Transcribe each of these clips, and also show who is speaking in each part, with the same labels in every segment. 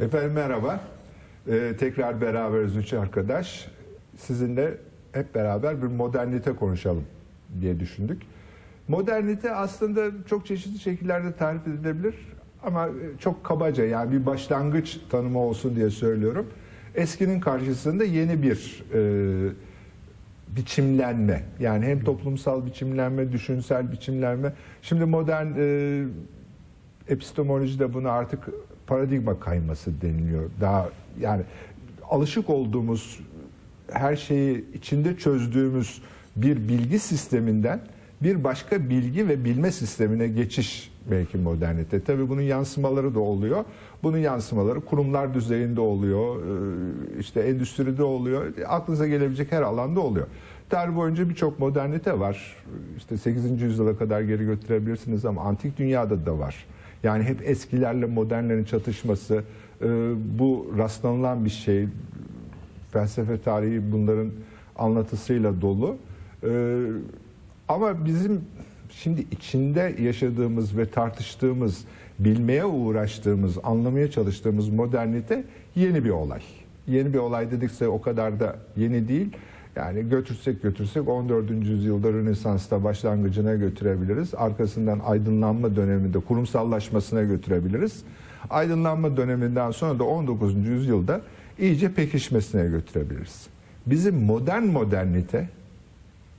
Speaker 1: Efendim merhaba. Ee, tekrar beraberiz üç arkadaş. Sizinle hep beraber bir modernite konuşalım diye düşündük. Modernite aslında çok çeşitli şekillerde tarif edilebilir ama çok kabaca yani bir başlangıç tanımı olsun diye söylüyorum. Eskinin karşısında yeni bir e, biçimlenme yani hem toplumsal biçimlenme, düşünsel biçimlenme. Şimdi modern e, epistemolojide buna artık paradigma kayması deniliyor. Daha yani alışık olduğumuz her şeyi içinde çözdüğümüz bir bilgi sisteminden bir başka bilgi ve bilme sistemine geçiş belki modernite. Tabii bunun yansımaları da oluyor. Bunun yansımaları kurumlar düzeyinde oluyor, e, işte endüstride oluyor, aklınıza gelebilecek her alanda oluyor. Tarih boyunca birçok modernite var. İşte 8. yüzyıla kadar geri götürebilirsiniz ama antik dünyada da var. Yani hep eskilerle modernlerin çatışması, e, bu rastlanılan bir şey. Felsefe tarihi bunların anlatısıyla dolu. E, ama bizim şimdi içinde yaşadığımız ve tartıştığımız, bilmeye uğraştığımız, anlamaya çalıştığımız modernite yeni bir olay. Yeni bir olay dedikse o kadar da yeni değil. Yani götürsek götürsek 14. yüzyılda Rönesans'ta başlangıcına götürebiliriz. Arkasından aydınlanma döneminde kurumsallaşmasına götürebiliriz. Aydınlanma döneminden sonra da 19. yüzyılda iyice pekişmesine götürebiliriz. Bizim modern modernite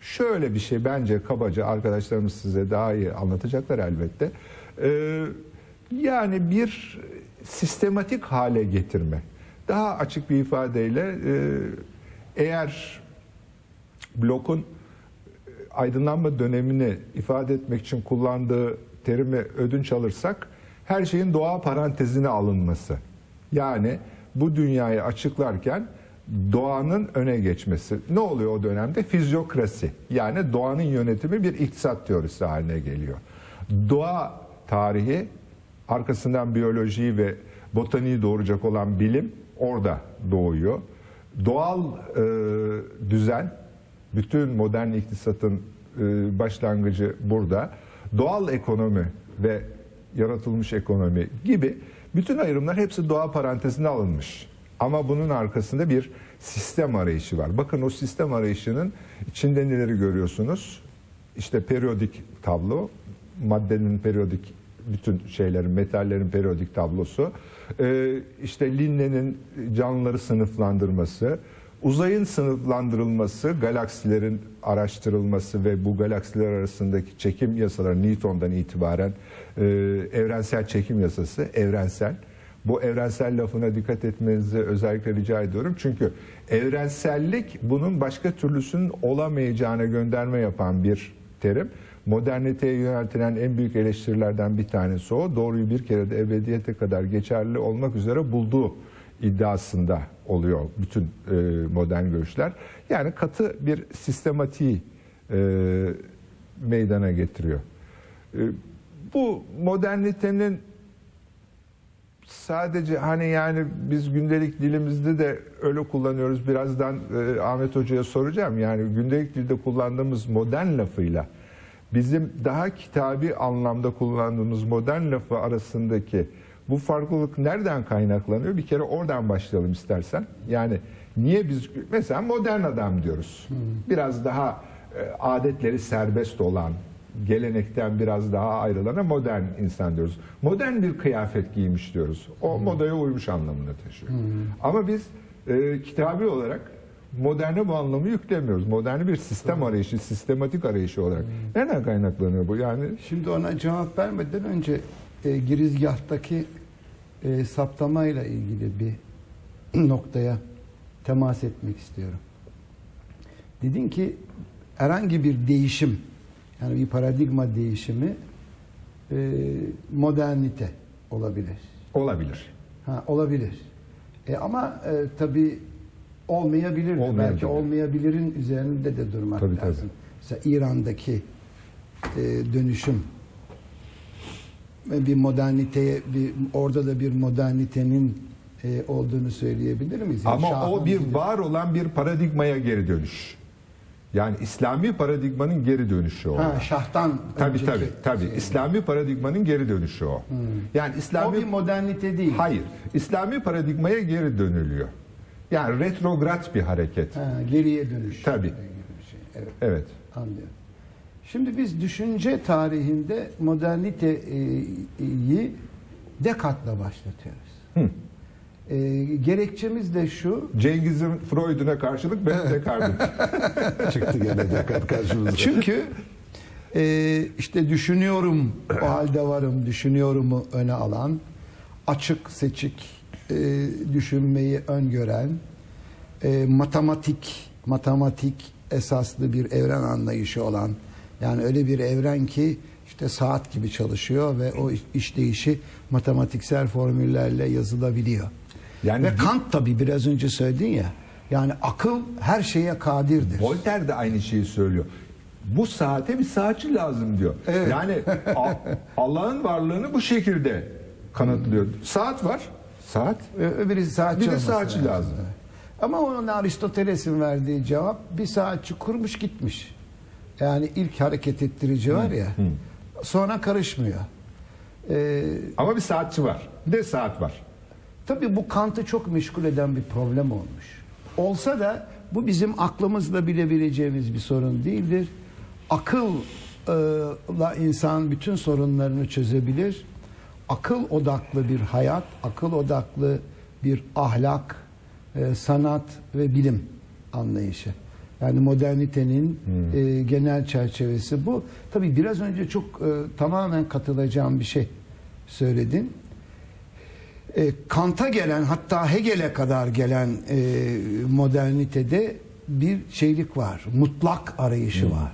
Speaker 1: şöyle bir şey bence kabaca arkadaşlarımız size daha iyi anlatacaklar elbette. Ee, yani bir sistematik hale getirme. Daha açık bir ifadeyle e, eğer Block'un aydınlanma dönemini ifade etmek için kullandığı terimi ödünç alırsak her şeyin doğa parantezine alınması. Yani bu dünyayı açıklarken doğanın öne geçmesi. Ne oluyor o dönemde? Fizyokrasi. Yani doğanın yönetimi bir iktisat teorisi haline geliyor. Doğa tarihi arkasından biyolojiyi ve botaniği doğuracak olan bilim orada doğuyor. Doğal e, düzen bütün modern iktisatın e, başlangıcı burada. Doğal ekonomi ve yaratılmış ekonomi gibi bütün ayrımlar hepsi doğa parantezine alınmış. Ama bunun arkasında bir sistem arayışı var. Bakın o sistem arayışının içinde neleri görüyorsunuz? İşte periyodik tablo, maddenin periyodik bütün şeylerin, metallerin periyodik tablosu, ee, işte Linne'nin canlıları sınıflandırması, uzayın sınıflandırılması, galaksilerin araştırılması ve bu galaksiler arasındaki çekim yasaları Newton'dan itibaren e, evrensel çekim yasası, evrensel. Bu evrensel lafına dikkat etmenizi özellikle rica ediyorum. Çünkü evrensellik bunun başka türlüsünün olamayacağına gönderme yapan bir terim. Moderniteye yöneltilen en büyük eleştirilerden bir tanesi o. Doğruyu bir kere de ebediyete kadar geçerli olmak üzere bulduğu iddiasında oluyor bütün e, modern görüşler. Yani katı bir sistematiği e, meydana getiriyor. E, bu modernitenin sadece hani yani biz gündelik dilimizde de öyle kullanıyoruz. Birazdan e, Ahmet Hoca'ya soracağım. Yani gündelik dilde kullandığımız modern lafıyla bizim daha kitabi anlamda kullandığımız modern lafı arasındaki bu farklılık nereden kaynaklanıyor? Bir kere oradan başlayalım istersen. Yani niye biz mesela modern adam diyoruz. Biraz daha e, adetleri serbest olan, gelenekten biraz daha ayrılana modern insan diyoruz. Modern bir kıyafet giymiş diyoruz. O modaya uymuş anlamını taşıyor. Ama biz e, kitabi olarak moderne bu anlamı yüklemiyoruz. Modern bir sistem arayışı, sistematik arayışı olarak. Nereden kaynaklanıyor bu? Yani
Speaker 2: Şimdi ona cevap vermeden önce e, girizgahtaki e, saptamayla ilgili bir noktaya temas etmek istiyorum. Dedin ki herhangi bir değişim, yani bir paradigma değişimi e, modernite olabilir.
Speaker 1: olabilir.
Speaker 2: Ha, olabilir. E, ama e, tabii olmayabilir. Belki olmayabilirin üzerinde de durmak
Speaker 1: Tabii, tabii.
Speaker 2: lazım. Mesela İran'daki e, dönüşüm bir moderniteye bir orada da bir modernitenin e, olduğunu söyleyebilir miyiz? Yani
Speaker 1: Ama o bir var olan bir paradigmaya geri dönüş. Yani İslami paradigmanın geri dönüşü o.
Speaker 2: Ha, şahtan
Speaker 1: Tabii tabii tabii.
Speaker 2: şey.
Speaker 1: İslami paradigmanın geri dönüşü o. Yani
Speaker 2: O
Speaker 1: İslami
Speaker 2: bir modernite değil.
Speaker 1: Hayır. İslami paradigmaya geri dönülüyor. Yani retrograd bir hareket.
Speaker 2: Ha, geriye dönüş.
Speaker 1: Tabii.
Speaker 2: gibi şey. Evet,
Speaker 1: Evet.
Speaker 2: anlıyorum. Şimdi biz düşünce tarihinde moderniteyi Descartes'la başlatıyoruz.
Speaker 1: Hı.
Speaker 2: Ee, gerekçemiz de şu.
Speaker 1: Cengiz'in Freud'una karşılık ben Descartes'im.
Speaker 3: Çıktı gene Descartes karşımıza.
Speaker 2: Çünkü e, işte düşünüyorum o halde varım düşünüyorumu öne alan açık seçik e, düşünmeyi öngören e, matematik matematik esaslı bir evren anlayışı olan yani öyle bir evren ki işte saat gibi çalışıyor ve o işleyişi matematiksel formüllerle yazılabiliyor.
Speaker 1: Yani
Speaker 2: ve Kant tabi biraz önce söyledin ya yani akıl her şeye kadirdir.
Speaker 1: Voltaire de aynı şeyi söylüyor. Bu saate bir saatçi lazım diyor.
Speaker 2: Evet.
Speaker 1: Yani Allah'ın varlığını bu şekilde kanıtlıyor. Saat var. Saat.
Speaker 2: Öbürü saatçi
Speaker 1: Bir de saatçi lazım.
Speaker 2: Ama onun Aristoteles'in verdiği cevap bir saatçi kurmuş gitmiş. Yani ilk hareket ettirici var ya. Sonra karışmıyor. Ee,
Speaker 1: Ama bir saatçi var. Bir de saat var.
Speaker 2: tabii bu Kant'ı çok meşgul eden bir problem olmuş. Olsa da bu bizim aklımızla bilebileceğimiz bir sorun değildir. Akılla insan bütün sorunlarını çözebilir. Akıl odaklı bir hayat, akıl odaklı bir ahlak, e, sanat ve bilim anlayışı. Yani modernitenin e, genel çerçevesi bu. Tabii biraz önce çok e, tamamen katılacağım bir şey söyledin. E, Kant'a gelen hatta Hegel'e kadar gelen e, modernitede bir şeylik var. Mutlak arayışı var.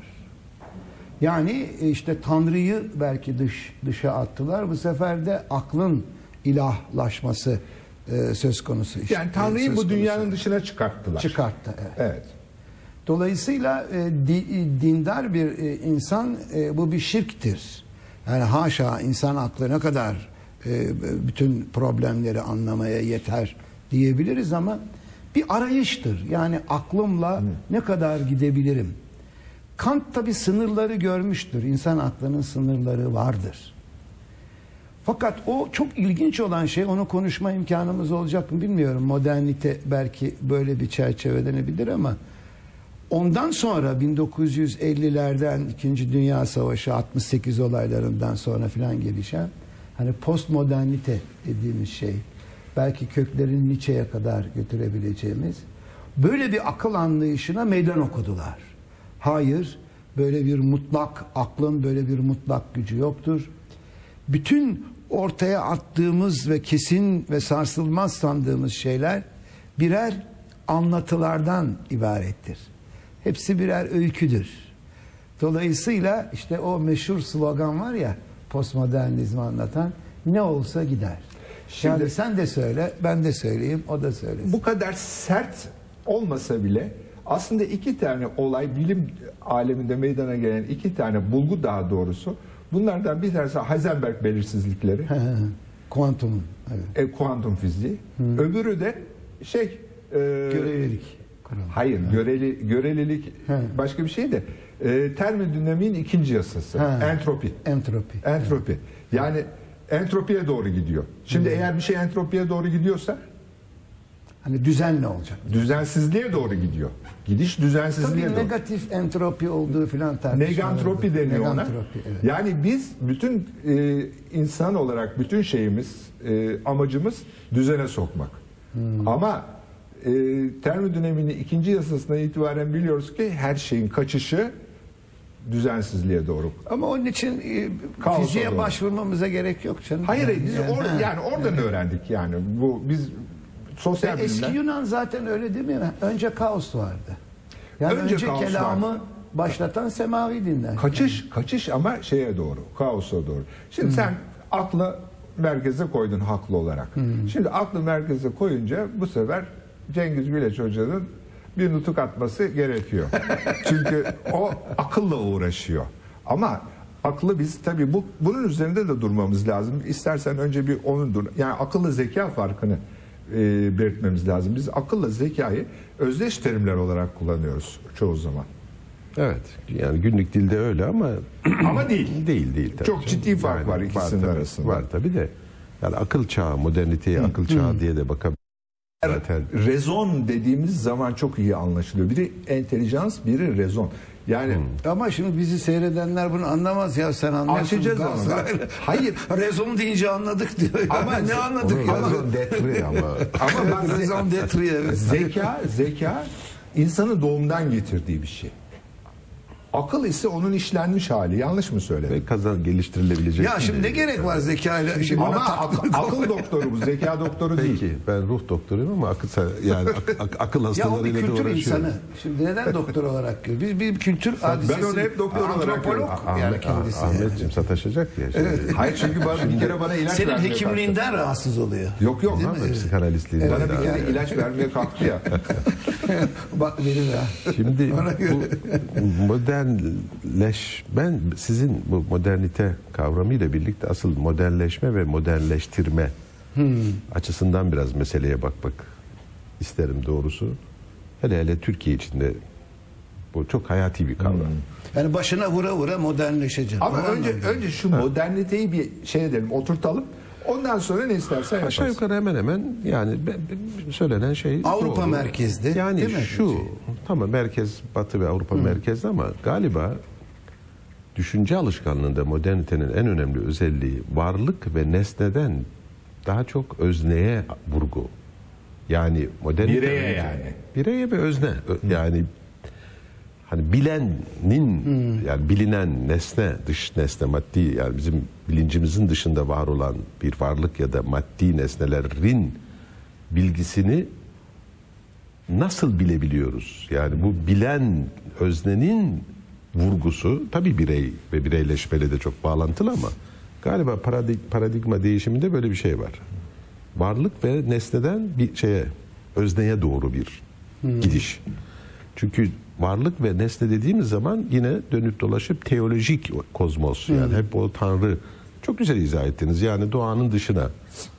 Speaker 2: Yani e, işte Tanrı'yı belki dış dışa attılar. Bu sefer de aklın ilahlaşması e, söz konusu. işte.
Speaker 1: Yani Tanrı'yı bu
Speaker 2: konusu.
Speaker 1: dünyanın dışına çıkarttılar.
Speaker 2: çıkarttı. Evet.
Speaker 1: Evet.
Speaker 2: Dolayısıyla e, di- dindar bir e, insan e, bu bir şirktir. Yani haşa insan aklı ne kadar e, bütün problemleri anlamaya yeter diyebiliriz ama bir arayıştır. Yani aklımla ne kadar gidebilirim? Kant tabi sınırları görmüştür. İnsan aklının sınırları vardır. Fakat o çok ilginç olan şey onu konuşma imkanımız olacak mı bilmiyorum. Modernite belki böyle bir çerçevelenebilir ama ondan sonra 1950'lerden 2. Dünya Savaşı 68 olaylarından sonra filan gelişen hani postmodernite dediğimiz şey belki köklerini Nietzsche'ye kadar götürebileceğimiz böyle bir akıl anlayışına meydan okudular. Hayır böyle bir mutlak aklın böyle bir mutlak gücü yoktur bütün ortaya attığımız ve kesin ve sarsılmaz sandığımız şeyler birer anlatılardan ibarettir. Hepsi birer öyküdür. Dolayısıyla işte o meşhur slogan var ya postmodernizmi anlatan ne olsa gider.
Speaker 1: Şimdi-
Speaker 2: yani sen de söyle, ben de söyleyeyim, o da söylesin.
Speaker 1: Bu kadar sert olmasa bile aslında iki tane olay bilim aleminde meydana gelen iki tane bulgu daha doğrusu. Bunlardan bir tanesi Heisenberg belirsizlikleri,
Speaker 2: Kuantumun. Evet.
Speaker 1: e, kuantum fiziği. Öbürü de şey e,
Speaker 2: Görelilik. Kuralı.
Speaker 1: Hayır, göreli görelilik
Speaker 2: He.
Speaker 1: başka bir şey de e, termodinamiğin ikinci yasası,
Speaker 2: He.
Speaker 1: entropi.
Speaker 2: Entropi.
Speaker 1: Entropi. Yani entropiye doğru gidiyor. Şimdi eğer bir şey entropiye doğru gidiyorsa
Speaker 2: Hani düzen ne olacak?
Speaker 1: düzensizliğe doğru gidiyor. Gidiş düzensizliğe
Speaker 2: Tabii
Speaker 1: doğru.
Speaker 2: negatif entropi olduğu filan tartışmalar.
Speaker 1: Negantropi deniyor ona.
Speaker 2: Negantropi, evet.
Speaker 1: Yani biz bütün e, insan olarak bütün şeyimiz, e, amacımız düzene sokmak.
Speaker 2: Hmm.
Speaker 1: Ama e, termodinamiğin ikinci yasasından itibaren biliyoruz ki her şeyin kaçışı düzensizliğe doğru.
Speaker 2: Ama onun için e,
Speaker 1: Kaosa
Speaker 2: fiziğe
Speaker 1: doğru.
Speaker 2: başvurmamıza gerek yok canım.
Speaker 1: Hayır,
Speaker 2: Yani,
Speaker 1: biz
Speaker 2: yani,
Speaker 1: or-
Speaker 2: ha.
Speaker 1: yani oradan öğrendik yani. Bu biz sosyal
Speaker 2: Ve eski
Speaker 1: bilimler.
Speaker 2: Yunan zaten öyle değil mi? Önce kaos vardı. Yani
Speaker 1: Önce
Speaker 2: önce,
Speaker 1: kaos
Speaker 2: kelamı
Speaker 1: vardı.
Speaker 2: başlatan semavi dinler.
Speaker 1: Kaçış, kaçış ama şeye doğru, kaosa doğru. Şimdi sen aklı merkeze koydun haklı olarak. Şimdi aklı merkeze koyunca bu sefer Cengiz Güleç Hoca'nın bir nutuk atması gerekiyor. Çünkü o akılla uğraşıyor. Ama aklı biz tabii bu bunun üzerinde de durmamız lazım. İstersen önce bir onun dur. Yani akılla zeka farkını e, belirtmemiz lazım. Biz akılla zekayı özdeş terimler olarak kullanıyoruz çoğu zaman.
Speaker 3: Evet. Yani günlük dilde öyle ama
Speaker 1: Ama değil.
Speaker 3: değil değil tabii.
Speaker 1: Çok
Speaker 3: canım.
Speaker 1: ciddi fark var ikisinin
Speaker 3: tabii,
Speaker 1: arasında.
Speaker 3: Var tabii de. Yani akıl çağı, moderniteye akıl çağı diye de bakabiliriz. Zaten
Speaker 1: Rezon dediğimiz zaman çok iyi anlaşılıyor. Biri entelijans, biri rezon. Yani
Speaker 2: Ama şimdi bizi seyredenler bunu anlamaz ya sen anlıyorsun.
Speaker 1: Açacağız onu.
Speaker 2: Galatasaray-
Speaker 1: Hayır.
Speaker 2: Rezon deyince anladık diyor.
Speaker 1: Ama
Speaker 2: ne anladık ya?
Speaker 3: raison d'être ama
Speaker 1: ama bak
Speaker 2: Rezon evet.
Speaker 1: zeka, zeka insanın doğumdan getirdiği bir şey. Akıl ise onun işlenmiş hali. Yanlış mı söyledim?
Speaker 3: ve kazan geliştirilebilecek.
Speaker 2: Ya şimdi ne gerek var zekayla? Şimdi
Speaker 1: Ama
Speaker 2: ona tak-
Speaker 1: ak- akıl doktoru bu, zeka doktoru değil.
Speaker 3: Peki ben ruh doktoruyum ama akıl yani ak- ak- akıl
Speaker 2: Ya o bir
Speaker 3: hastalarıyla da
Speaker 2: kültür
Speaker 3: uğraşıyorum.
Speaker 2: insanı. Şimdi neden doktor olarak görüyoruz? Biz bir kültür hadisesi.
Speaker 1: onu hep doktor olarak
Speaker 2: Antropolog
Speaker 1: görüyorum.
Speaker 2: yani kendisi. yani.
Speaker 3: Ahmetciğim sataşacak ya. Şimdi.
Speaker 1: Hayır çünkü bana, bir kere bana ilaç
Speaker 2: Senin hekimliğinden rahatsız oluyor.
Speaker 1: kalktı. Yok yok.
Speaker 3: Ahmet psikanalistliğini
Speaker 1: Bana bir kere ilaç vermeye kalktı ya.
Speaker 2: Bak verir ha.
Speaker 3: Şimdi
Speaker 2: Ona göre.
Speaker 3: Modernleş ben sizin bu modernite kavramıyla birlikte asıl modernleşme ve modernleştirme açısından biraz meseleye bakmak isterim doğrusu. Hele hele Türkiye içinde bu çok hayati bir kavram.
Speaker 2: Yani başına vura vura modernleşeceksin.
Speaker 1: Ama önce
Speaker 2: anlamda.
Speaker 1: önce şu moderniteyi bir şey edelim, oturtalım. Ondan sonra ne istersen yaparız.
Speaker 3: Aşağı yukarı hemen hemen yani söylenen şey
Speaker 2: Avrupa
Speaker 3: doğru.
Speaker 2: merkezli,
Speaker 3: Yani
Speaker 2: değil mi?
Speaker 3: şu tamam merkez Batı ve Avrupa merkezli ama galiba düşünce alışkanlığında modernitenin en önemli özelliği varlık ve nesneden daha çok özneye vurgu. Yani modernite
Speaker 1: Bireye
Speaker 3: önce-
Speaker 1: yani.
Speaker 3: Bireye ve özne. Ö- Yani hani bilenin yani bilinen nesne dış nesne maddi yani bizim bilincimizin dışında var olan bir varlık ya da maddi nesnelerin bilgisini nasıl bilebiliyoruz? Yani bu bilen öznenin vurgusu tabii birey ve bireyleşmeyle de çok bağlantılı ama galiba paradig- paradigma değişiminde böyle bir şey var. Varlık ve nesneden bir şeye özneye doğru bir gidiş. Çünkü varlık ve nesne dediğimiz zaman yine dönüp dolaşıp teolojik kozmos yani hep o tanrı çok güzel izah ettiniz. Yani doğanın dışına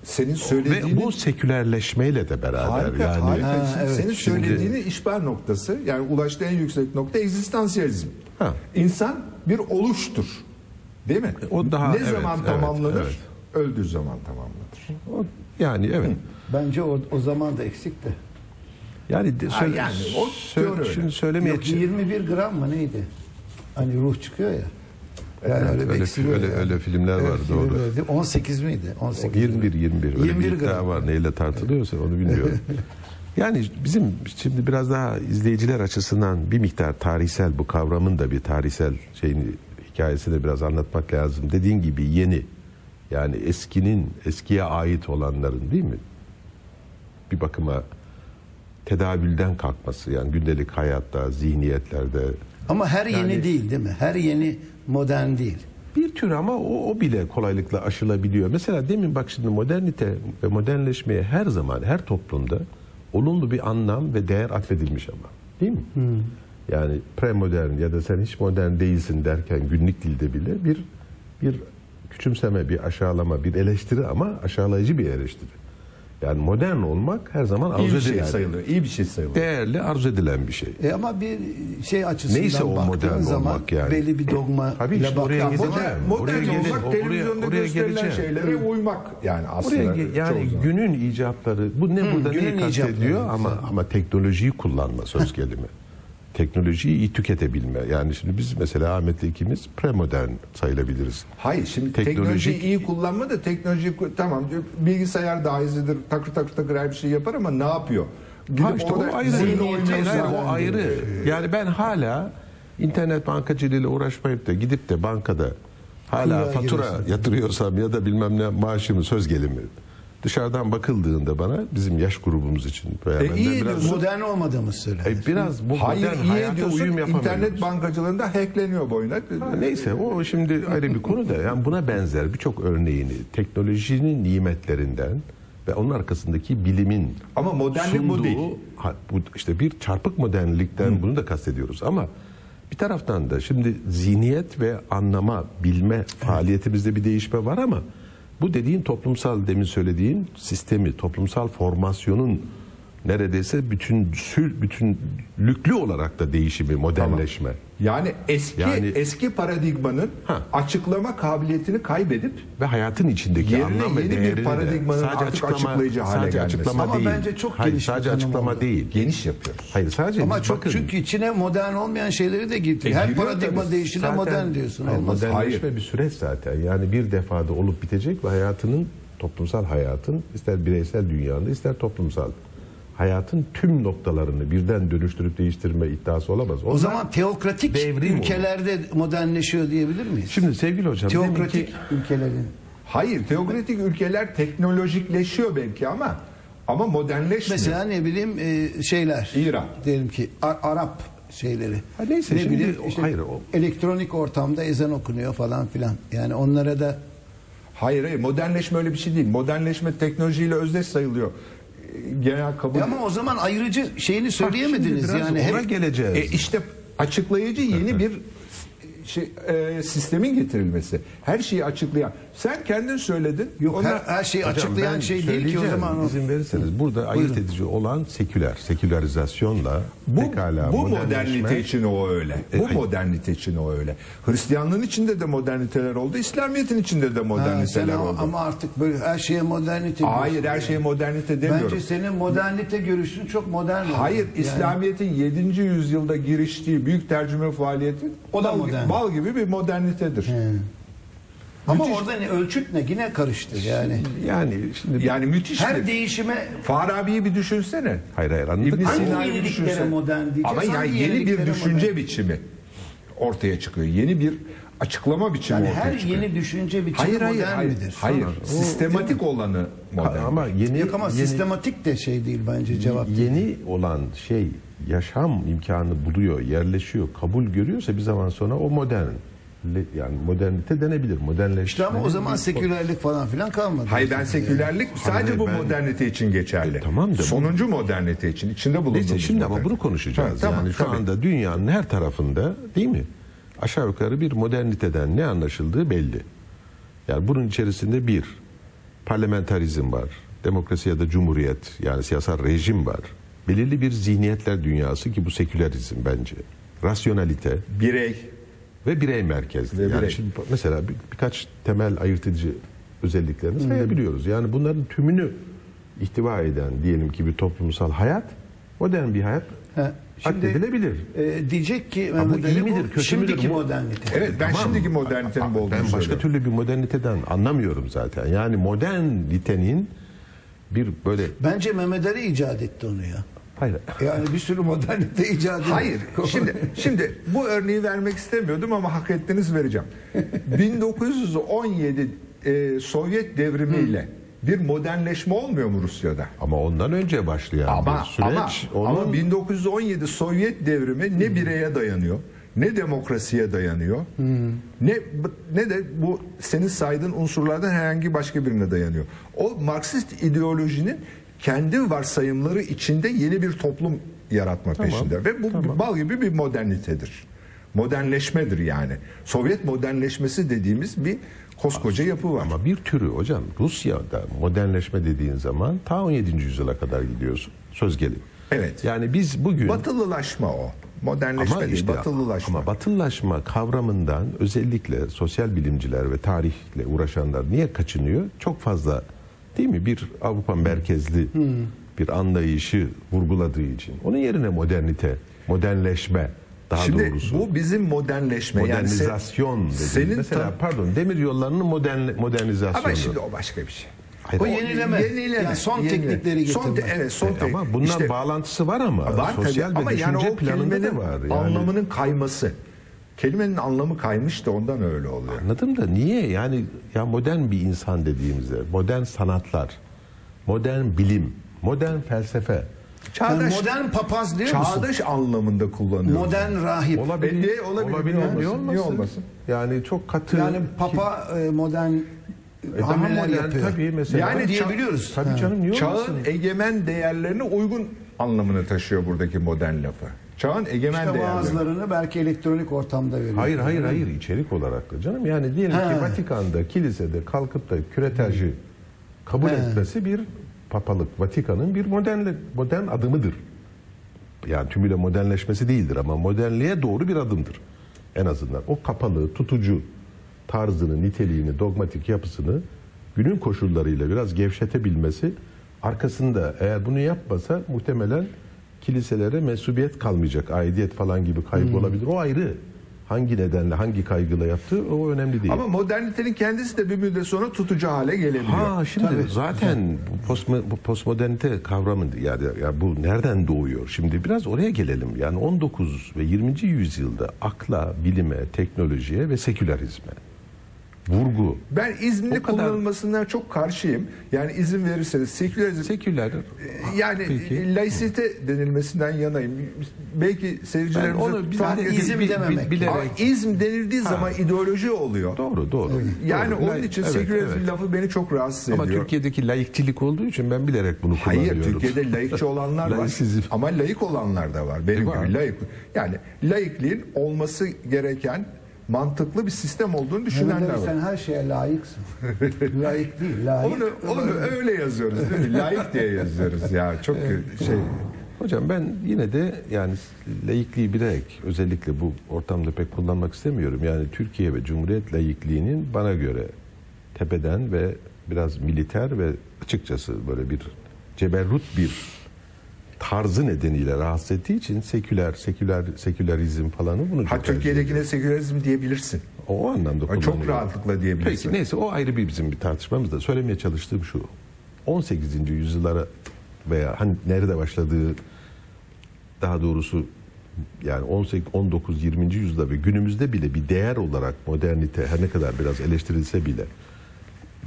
Speaker 1: Senin söylediğini
Speaker 3: ve bu sekülerleşmeyle de beraber
Speaker 1: harika,
Speaker 3: yani
Speaker 1: harika.
Speaker 2: Ha,
Speaker 1: Şimdi
Speaker 2: evet.
Speaker 1: Senin
Speaker 3: Şimdi-
Speaker 1: söylediğini işber noktası yani ulaştığı en yüksek nokta egzistansiyalizm.
Speaker 3: Ha.
Speaker 1: İnsan bir oluştur. Değil mi?
Speaker 3: O daha-
Speaker 1: ne
Speaker 3: evet,
Speaker 1: zaman
Speaker 3: evet,
Speaker 1: tamamlanır?
Speaker 3: evet.
Speaker 1: Öldüğü zaman tamamlanır.
Speaker 3: O- yani evet.
Speaker 2: Bence o, o zaman da eksikti.
Speaker 3: Yani de,
Speaker 1: Ha,
Speaker 3: söyle,
Speaker 1: yani o
Speaker 3: söyle- şimdi söylemeye
Speaker 2: Yok 21 gram mı neydi? Hani ruh çıkıyor ya. Yani öyle,
Speaker 3: öyle,
Speaker 2: eksiliyor
Speaker 3: öyle,
Speaker 2: yani.
Speaker 3: öyle filmler var
Speaker 2: Evet,
Speaker 3: doğru.
Speaker 2: öyle. 18 miydi? 18.
Speaker 3: 21 21 öyle
Speaker 2: 21
Speaker 3: bir iddia var neyle tartılıyorsa onu bilmiyorum. yani bizim şimdi biraz daha izleyiciler açısından bir miktar tarihsel bu kavramın da bir tarihsel şeyini hikayesini biraz anlatmak lazım. Dediğin gibi yeni yani eskinin eskiye ait olanların değil mi? Bir bakıma tedavülden kalkması yani gündelik hayatta, zihniyetlerde
Speaker 2: Ama her yeni
Speaker 3: Yani-
Speaker 2: değil değil mi? Her yeni modern değil.
Speaker 3: Bir tür ama o, o bile kolaylıkla aşılabiliyor. Mesela demin bak şimdi modernite ve modernleşmeye her zaman her toplumda olumlu bir anlam ve değer atfedilmiş ama. Değil mi? Yani premodern ya da sen hiç modern değilsin derken günlük dilde bile bir bir küçümseme, bir aşağılama, bir eleştiri ama aşağılayıcı bir eleştiri. Yani modern olmak her zaman
Speaker 1: İyi
Speaker 3: arzu
Speaker 1: bir şey
Speaker 3: edilen,
Speaker 1: sayılır. İyi bir şey sayılır.
Speaker 3: değerli arzu edilen bir şey.
Speaker 2: E ama bir şey açısından
Speaker 3: Neyse o
Speaker 2: baktığın
Speaker 3: modern
Speaker 2: zaman
Speaker 3: olmak yani.
Speaker 2: belli bir dogma
Speaker 3: Tabii
Speaker 2: ile
Speaker 3: işte oraya
Speaker 2: Ya
Speaker 3: gideceğim.
Speaker 2: modern-
Speaker 1: Modern,
Speaker 3: Oraya
Speaker 1: olmak
Speaker 3: oraya-
Speaker 1: televizyonda
Speaker 3: oraya
Speaker 1: gösterilen
Speaker 3: geleceğim.
Speaker 1: şeylere uymak yani aslında.
Speaker 3: Buraya ge- yani günün icatları bu ne burada
Speaker 2: günün
Speaker 3: neyi kastediyor ama ama teknolojiyi kullanma söz gelimi. Teknolojiyi iyi tüketebilme. Yani şimdi biz mesela Ahmet'le ikimiz premodern sayılabiliriz.
Speaker 1: Hayır şimdi
Speaker 3: Teknolojik-
Speaker 1: teknolojiyi iyi kullanma da teknoloji tamam bilgisayar daha hızlıdır takır takır takır her bir şey yapar ama ne yapıyor? Gidip
Speaker 3: Ha işte o ayrı. Hayır, hayır, o ayrı. Yani ben hala internet bankacılığıyla uğraşmayıp da gidip de bankada hala
Speaker 2: Kuyuya
Speaker 3: fatura
Speaker 2: giriyorsun.
Speaker 3: yatırıyorsam ya da bilmem ne maaşımı söz gelimi dışarıdan bakıldığında bana bizim yaş grubumuz için veya
Speaker 1: E,
Speaker 3: benden
Speaker 1: iyi
Speaker 3: biraz
Speaker 1: ediyorsun.
Speaker 2: modern olmadığımız söyleniyor.
Speaker 3: E, biraz bu
Speaker 1: Hayır
Speaker 3: modern
Speaker 1: iyi
Speaker 3: hayata
Speaker 1: ediyorsun
Speaker 3: uyum yapamıyoruz.
Speaker 1: internet bankacılığında hackleniyor boyuna.
Speaker 3: Ha, Neyse o şimdi ayrı bir konu da yani buna benzer birçok örneğini teknolojinin nimetlerinden ve onun arkasındaki bilimin
Speaker 1: Ama modernlik bu değil.
Speaker 3: Ha, bu işte bir çarpık modernlikten bunu da kastediyoruz ama bir taraftan da şimdi zihniyet ve anlama, bilme faaliyetimizde bir değişme var ama bu dediğin toplumsal demin söylediğin sistemi, toplumsal formasyonun neredeyse bütün bütünlüklü olarak da değişimi, modernleşme.
Speaker 1: Yani eski
Speaker 3: Yani-
Speaker 1: eski paradigmanın
Speaker 3: Ha.
Speaker 1: açıklama kabiliyetini kaybedip
Speaker 3: ve hayatın içindeki
Speaker 1: Yerine
Speaker 3: anlam ve
Speaker 1: yeni bir
Speaker 3: değerini de
Speaker 1: paradigmanın artık açıklayıcı hale
Speaker 3: sadece
Speaker 1: gelmesi.
Speaker 3: açıklama
Speaker 2: Ama
Speaker 3: değil.
Speaker 2: bence çok
Speaker 3: Hayır,
Speaker 2: geniş bir
Speaker 3: sadece açıklama
Speaker 2: oldu.
Speaker 3: değil.
Speaker 1: geniş yapıyoruz.
Speaker 3: Hayır sadece
Speaker 2: Ama çok
Speaker 3: bakın,
Speaker 2: çünkü içine modern olmayan şeyleri de girdi.
Speaker 1: E,
Speaker 2: Her paradigma değişine modern diyorsun.
Speaker 3: Hayır,
Speaker 2: Olmaz.
Speaker 3: modernleşme bir süreç zaten. Yani bir defada olup bitecek ve hayatının toplumsal hayatın ister bireysel dünyanda ister toplumsal hayatın tüm noktalarını birden dönüştürüp değiştirme iddiası olamaz.
Speaker 2: O
Speaker 3: Onlar-
Speaker 2: zaman teokratik
Speaker 3: devrim
Speaker 2: ülkelerde modernleşiyor diyebilir miyiz?
Speaker 3: Şimdi sevgili hocam
Speaker 2: teokratik
Speaker 3: ki
Speaker 2: ülkelerin.
Speaker 1: Hayır, teokratik ülkeler teknolojikleşiyor belki ama ama modernleşmiyor.
Speaker 2: Mesela ne bileyim e, şeyler.
Speaker 1: İran.
Speaker 2: Diyelim ki A- Arap şeyleri.
Speaker 3: Ha neyse,
Speaker 2: ne
Speaker 3: şimdi
Speaker 2: bileyim
Speaker 3: o-
Speaker 2: işte
Speaker 3: hayır, o-
Speaker 2: elektronik ortamda ezan okunuyor falan filan. Yani onlara da
Speaker 1: Hayır hayır modernleşme öyle bir şey değil. Modernleşme teknolojiyle özdeş sayılıyor. Genel kabul.
Speaker 2: E ama o zaman ayrıcı şeyini söyleyemediniz
Speaker 3: biraz
Speaker 2: yani.
Speaker 3: ona
Speaker 2: Hep-
Speaker 3: geleceğiz.
Speaker 1: E işte açıklayıcı yeni bir şey, e, sistemin getirilmesi. Her şeyi açıklayan. Sen kendin söyledin.
Speaker 2: Yok
Speaker 1: Onlar-
Speaker 2: her, her şeyi
Speaker 3: Hocam
Speaker 2: açıklayan şey değil ki o zaman. o.
Speaker 3: izin verirseniz burada ayırt edici olan seküler, sekülerizasyonla
Speaker 1: Bu,
Speaker 3: pekala
Speaker 1: bu modernite için o öyle.
Speaker 3: E,
Speaker 1: bu
Speaker 3: hayır.
Speaker 1: modernite için o öyle. Hristiyanlığın içinde de moderniteler oldu. İslamiyet'in içinde de
Speaker 2: Ha, sen
Speaker 1: moderniteler
Speaker 2: ama,
Speaker 1: oldu.
Speaker 2: ama artık böyle her şeye modernite
Speaker 1: Hayır her şeye modernite demiyorum.
Speaker 2: Bence senin modernite görüşün çok modern.
Speaker 1: Hayır,
Speaker 2: Yani-
Speaker 1: İslamiyet'in 7. yüzyılda giriştiği büyük tercüme faaliyeti
Speaker 2: O da
Speaker 1: bal,
Speaker 2: modern.
Speaker 1: bal gibi bir modernitedir.
Speaker 2: Ama
Speaker 1: Müthiş.
Speaker 2: orada ne ölçüt ne yine karıştı yani.
Speaker 3: yani şimdi
Speaker 1: Yani müthiş
Speaker 2: Her
Speaker 1: bir.
Speaker 2: değişime
Speaker 1: Farabi'yi bir düşünsene.
Speaker 3: hayır hayır anladık.
Speaker 1: İbn
Speaker 2: Hangi
Speaker 1: Sina'yı bir
Speaker 2: yeniliklere
Speaker 1: düşünsene.
Speaker 2: modern diyeceğiz,
Speaker 1: Ama yani
Speaker 2: hangi
Speaker 1: yeni bir
Speaker 2: yeniliklere
Speaker 1: düşünce
Speaker 2: modern?
Speaker 1: biçimi ortaya çıkıyor. Yeni bir açıklama biçimi
Speaker 2: Yani
Speaker 1: ortaya
Speaker 2: her
Speaker 1: çıkıyor.
Speaker 2: yeni düşünce biçimi
Speaker 1: hayır, hayır,
Speaker 2: modern
Speaker 1: hayır,
Speaker 2: midir?
Speaker 1: hayır. Sistematik olanı modern.
Speaker 3: ama yeni
Speaker 2: Yok ama
Speaker 3: yeni,
Speaker 2: sistematik de şey değil bence cevap. değil.
Speaker 3: yeni olan şey yaşam imkanı buluyor, yerleşiyor, kabul görüyorsa bir zaman sonra o modern. Yani modernite denebilir. Modernleşme.
Speaker 2: İşte ama o zaman sekülerlik falan filan kalmadı.
Speaker 1: Hayır ben sekülerlik sadece
Speaker 3: Hayır,
Speaker 1: bu
Speaker 3: ben-
Speaker 1: modernite için geçerli.
Speaker 3: E, tamam da
Speaker 1: Sonuncu modernite için içinde bulunduğumuz
Speaker 3: Neyse şimdi ama
Speaker 1: modernite.
Speaker 3: bunu konuşacağız.
Speaker 1: Ha, tamam,
Speaker 3: yani şu
Speaker 1: tabii.
Speaker 3: anda dünyanın her tarafında değil mi? Aşağı yukarı bir moderniteden ne anlaşıldığı belli. Yani bunun içerisinde bir parlamentarizm var. Demokrasi ya da cumhuriyet yani siyasal rejim var. Belirli bir zihniyetler dünyası ki bu sekülerizm bence. Rasyonalite
Speaker 1: birey
Speaker 3: ve birey merkezli.
Speaker 1: Ve
Speaker 3: yani
Speaker 1: birey.
Speaker 3: şimdi mesela bir, birkaç temel ayırt edici özelliklerini sayabiliyoruz. Yani bunların tümünü ihtiva eden diyelim ki bir toplumsal hayat modern bir hayat
Speaker 2: He, şimdi-
Speaker 3: addedilebilir.
Speaker 2: Ee, diyecek ki Mehmet Ali
Speaker 3: iyi midir,
Speaker 2: bu
Speaker 3: kötü
Speaker 2: şimdiki
Speaker 3: Bu-
Speaker 2: modernite.
Speaker 1: Evet ben
Speaker 3: Tamam.
Speaker 1: şimdiki modernitenin bu olduğunu
Speaker 3: Ben başka
Speaker 1: söylüyorum.
Speaker 3: türlü bir moderniteden anlamıyorum zaten. Yani modernitenin bir böyle
Speaker 2: Bence Mehmet Ali icat etti onu ya.
Speaker 3: Hayır
Speaker 2: Yani bir sürü modernite etti.
Speaker 1: Hayır. Şimdi şimdi bu örneği vermek istemiyordum ama hak ettiniz vereceğim. 1917 e, Sovyet devrimiyle bir modernleşme olmuyor mu Rusya'da?
Speaker 3: ama ondan önce başlayan
Speaker 1: Ama
Speaker 3: bir süreç
Speaker 1: ama,
Speaker 3: onun
Speaker 1: ama 1917 Sovyet devrimi ne bireye dayanıyor, ne demokrasiye dayanıyor, ne ne de bu senin saydığın unsurlardan herhangi başka birine dayanıyor. O Marksist ideolojinin kendi varsayımları içinde yeni bir toplum yaratma peşinde ve bu bal gibi bir modernitedir. Modernleşmedir yani. Sovyet modernleşmesi dediğimiz bir koskoca yapı var.
Speaker 3: Ama bir türü hocam Rusya'da modernleşme dediğin zaman ta 17. yüzyıla kadar gidiyorsun. Söz gelimi.
Speaker 1: Evet.
Speaker 3: Yani biz bugün
Speaker 1: Batılılaşma o. Modernleşme
Speaker 3: ama
Speaker 1: değil,
Speaker 3: işte
Speaker 1: batılılaşma.
Speaker 3: ama batılılaşma kavramından özellikle sosyal bilimciler ve tarihle uğraşanlar niye kaçınıyor? Çok fazla değil mi? Bir Avrupa merkezli bir anlayışı vurguladığı için. Onun yerine modernite, modernleşme daha
Speaker 1: Şimdi
Speaker 3: doğrusu.
Speaker 1: bu bizim modernleşme yani sen-
Speaker 3: modernizasyon dediğimiz.
Speaker 1: senin
Speaker 3: Mesela
Speaker 1: ta-
Speaker 3: pardon demir yollarının modern, modernizasyonu.
Speaker 1: ama şimdi o başka bir şey.
Speaker 3: Hayır,
Speaker 2: O
Speaker 3: o-
Speaker 2: yenileme. Yani son teknikleri
Speaker 1: Son te-
Speaker 2: getirmek.
Speaker 1: evet son
Speaker 3: Evet, ama bundan
Speaker 1: işte
Speaker 3: bağlantısı var ama
Speaker 1: var tabii.
Speaker 3: sosyal ve
Speaker 1: ama
Speaker 3: düşünce
Speaker 1: yani o
Speaker 3: planında da var. Yani.
Speaker 1: anlamının kayması. Kelimenin anlamı kaymış da ondan öyle oluyor.
Speaker 3: Anladım da niye yani ya modern bir insan dediğimizde modern sanatlar, modern bilim, modern felsefe
Speaker 2: Yani
Speaker 1: Çağdaş,
Speaker 2: modern papaz diyor musun?
Speaker 1: çağdaş anlamında kullanıyor.
Speaker 2: Modern rahip.
Speaker 3: olabilir.
Speaker 1: E, niye olabilir, niye
Speaker 3: niye
Speaker 1: olmasın? Niye olmasın?
Speaker 3: Yani çok katı.
Speaker 2: Yani papa e, modern
Speaker 3: E, daha
Speaker 2: hamleler
Speaker 3: modern
Speaker 2: yapıyor.
Speaker 3: tabii mesela.
Speaker 1: Yani
Speaker 2: diyebiliyoruz.
Speaker 3: Tabii
Speaker 2: Ha.
Speaker 3: canım niye
Speaker 1: Çağın
Speaker 3: olmasın?
Speaker 1: egemen değerlerine uygun anlamını taşıyor buradaki modern lafı. Çağın egemen
Speaker 2: İşte
Speaker 1: değerleri.
Speaker 2: bazılarını belki elektronik ortamda veriyor.
Speaker 3: Hayır hayır hayır içerik olarak da canım yani diyelim
Speaker 2: Ha.
Speaker 3: ki Vatikan'da kilisede kalkıp da küretajı kabul
Speaker 2: He.
Speaker 3: etmesi bir papalık, Vatikan'ın bir modern, modern adımıdır. Yani tümüyle modernleşmesi değildir ama modernliğe doğru bir adımdır. En azından o kapalı, tutucu tarzını, niteliğini, dogmatik yapısını günün koşullarıyla biraz gevşetebilmesi arkasında eğer bunu yapmasa muhtemelen kiliselere mensubiyet kalmayacak, aidiyet falan gibi kaygı olabilir. O ayrı. Hangi nedenle, hangi kaygıyla yaptığı o önemli değil.
Speaker 1: Ama modernitenin kendisi de bir müddet sonra tutucu hale gelebiliyor.
Speaker 3: Ha şimdi zaten bu, postmo- bu postmodernite kavramı yani ya bu nereden doğuyor? Şimdi biraz oraya gelelim. Yani 19 ve 20. yüzyılda akla, bilime, teknolojiye ve sekülerizme vurgu.
Speaker 1: Ben izninle
Speaker 3: O kadar-
Speaker 1: kullanılmasından çok karşıyım. Yani izin verirseniz sekülerizm
Speaker 3: Seküler
Speaker 1: yani
Speaker 3: Peki.
Speaker 1: laisite denilmesinden yanayım. Belki
Speaker 3: ben
Speaker 1: seyircilerimize
Speaker 3: onu bir
Speaker 1: fark
Speaker 3: tane
Speaker 1: edin-
Speaker 2: izin
Speaker 3: bil-
Speaker 2: dememek.
Speaker 3: bilerek
Speaker 1: Ama izm denildiği zaman ideoloji oluyor.
Speaker 3: doğru doğru.
Speaker 1: Yani
Speaker 3: Doğru.
Speaker 1: onun için
Speaker 3: evet,
Speaker 1: sekülerizm
Speaker 3: evet.
Speaker 1: lafı beni çok rahatsız
Speaker 3: Ama
Speaker 1: ediyor.
Speaker 3: Türkiye'deki laikçilik olduğu için ben bilerek bunu
Speaker 1: Hayır
Speaker 3: kullanıyorum.
Speaker 1: Türkiye'de laikçi olanlar var.
Speaker 3: Laisizm.
Speaker 1: Ama laik olanlar da var. Benim
Speaker 3: E, var.
Speaker 1: gibi laik. Yani laikliğin olması gereken mantıklı bir sistem olduğunu düşünenler var.
Speaker 2: sen her şeye layıksın. Layık değil, layık.
Speaker 1: Onu, onu öyle yazıyoruz değil mi? Laik diye yazıyoruz ya. Çok şey.
Speaker 3: Hocam ben yine de yani laikliği bilerek özellikle bu ortamda pek kullanmak istemiyorum. Yani Türkiye ve Cumhuriyet laikliğinin bana göre tepeden ve biraz militer ve açıkçası böyle bir ceberrut bir tarzı nedeniyle rahatsız ettiği için seküler, seküler, sekülerizm falanı bunu
Speaker 1: Ha
Speaker 3: çok
Speaker 1: Türkiye'dekine sekülerizm diyebilirsin.
Speaker 3: o, o anlamda
Speaker 1: Çok
Speaker 3: kullanıyorum.
Speaker 1: rahatlıkla diyebilirsin.
Speaker 3: Peki neyse o ayrı bir bizim bir tartışmamız da söylemeye çalıştığım şu. 18. yüzyıllara veya hani nerede başladığı daha doğrusu yani 18 19 20. yüzyılda ve günümüzde bile bir değer olarak modernite her ne kadar biraz eleştirilse bile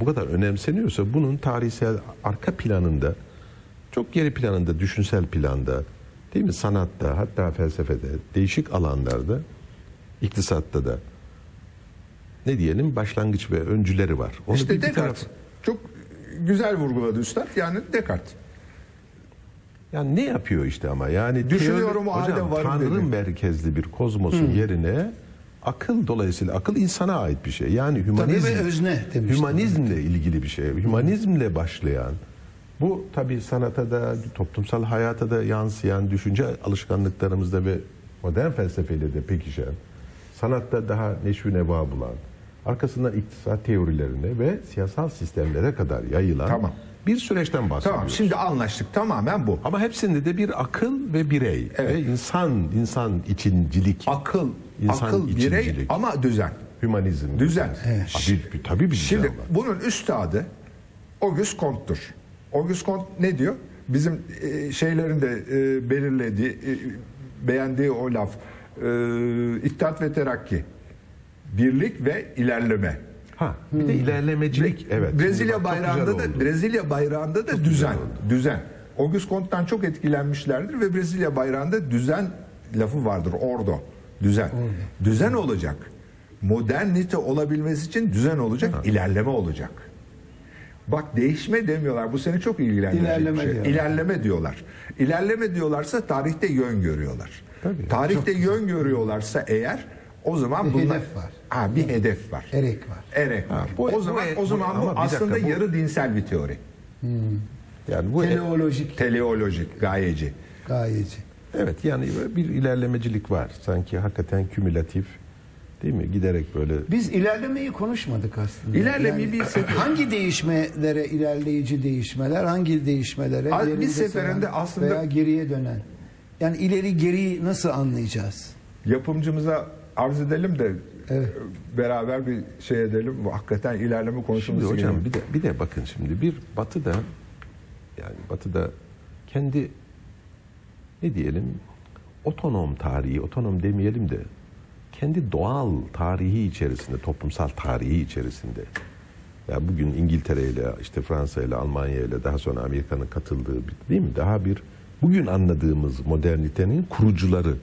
Speaker 3: bu kadar önemseniyorsa bunun tarihsel arka planında çok geri planında, düşünsel planda değil mi? Sanatta, hatta felsefede, değişik alanlarda, iktisatta da ne diyelim başlangıç ve öncüleri var. Onu
Speaker 1: İşte
Speaker 3: bir- bir
Speaker 1: Descartes.
Speaker 3: taraf-
Speaker 1: Çok güzel vurguladı üstad. Yani Descartes.
Speaker 3: Yani ne yapıyor işte ama yani
Speaker 1: Düşünüyorum,
Speaker 3: teori-
Speaker 1: o halde
Speaker 3: hocam,
Speaker 1: varım
Speaker 3: Tanrı
Speaker 1: dedi.
Speaker 3: merkezli bir kozmosun yerine akıl dolayısıyla akıl insana ait bir şey. Yani hümanizm,
Speaker 2: ve özne demiştim.
Speaker 3: hümanizmle ilgili bir şey. Hümanizmle başlayan bu tabii sanata da toplumsal hayata da yansıyan düşünce alışkanlıklarımızda ve modern felsefeyle de pekişen sanatta daha neşvi neva bulan arkasından iktisat teorilerine ve siyasal sistemlere kadar yayılan
Speaker 1: Tamam.
Speaker 3: bir süreçten bahsediyoruz.
Speaker 1: Tamam şimdi anlaştık. Tamamen bu.
Speaker 3: Ama hepsinde de bir akıl ve birey
Speaker 1: Evet.
Speaker 3: ve insan insan içincilik,
Speaker 1: Akıl,
Speaker 3: İnsan
Speaker 1: akıl birey
Speaker 3: içincilik.
Speaker 1: ama düzen.
Speaker 3: hümanizm.
Speaker 1: Düzen.
Speaker 3: Evet. Tabii, tabii bir
Speaker 1: Şimdi
Speaker 3: düzen var.
Speaker 1: bunun üstadı Auguste Comte'tur. Auguste Comte ne diyor? Bizim e, şeylerin de e, belirlediği, e, beğendiği o laf. E, İttihat ve Terakki. Birlik ve ilerleme.
Speaker 3: Ha, bir de ilerlemecilik. evet.
Speaker 1: Brezilya
Speaker 3: çok
Speaker 1: bayrağında da
Speaker 3: oldu.
Speaker 1: Brezilya bayrağında da düzen. Düzen. Auguste Comte'dan çok etkilenmişlerdir ve Brezilya bayrağında düzen lafı vardır. Ordo. Düzen. Düzen olacak. Modernite olabilmesi için düzen olacak, ilerleme olacak. Bak değişme demiyorlar. Bu seni çok ilgilendirecek
Speaker 2: İlerleme
Speaker 1: bir şey.
Speaker 2: diyorlar.
Speaker 1: İlerleme diyorlar. İlerleme diyorlarsa tarihte yön görüyorlar.
Speaker 3: Tabii.
Speaker 1: Tarihte yön görüyorlarsa eğer o zaman
Speaker 2: Bir
Speaker 1: bunlar
Speaker 2: hedef var.
Speaker 1: Ha, bir hedef var.
Speaker 2: Erek var.
Speaker 1: Erek var.
Speaker 3: bu-
Speaker 1: o zaman
Speaker 3: bu-
Speaker 1: o zaman
Speaker 3: ama
Speaker 1: bu
Speaker 3: bir dakika,
Speaker 1: aslında
Speaker 3: bu-
Speaker 1: yarı dinsel bir teori.
Speaker 3: Yani bu
Speaker 2: Teleolojik
Speaker 1: Teleolojik, gayeci.
Speaker 2: gayeci.
Speaker 3: evet yani bir ilerlemecilik var. Sanki hakikaten kümülatif değil mi? Giderek böyle
Speaker 2: Biz ilerlemeyi konuşmadık aslında.
Speaker 1: İlerlemeyi bir sefer-
Speaker 2: hangi değişmelere ilerleyici değişmeler, hangi değişmelere
Speaker 1: Abi bir seferinde aslında-
Speaker 2: veya geriye dönen. Yani ileri geriyi nasıl anlayacağız?
Speaker 1: Yapımcımıza arz edelim de
Speaker 2: Evet.
Speaker 1: beraber bir şey edelim. Bu hakikaten ilerleme
Speaker 3: Şimdi
Speaker 1: konuşması
Speaker 3: hocam
Speaker 1: gerekiyor.
Speaker 3: bir de bir de bakın şimdi bir batıda yani batıda kendi ne diyelim otonom tarihi, otonom demeyelim de kendi doğal tarihi içerisinde, toplumsal tarihi içerisinde ya bugün İngiltere ile işte Fransa ile Almanya ile daha sonra Amerika'nın katıldığı bir- değil mi? Daha bir bugün anladığımız modernitenin kurucuları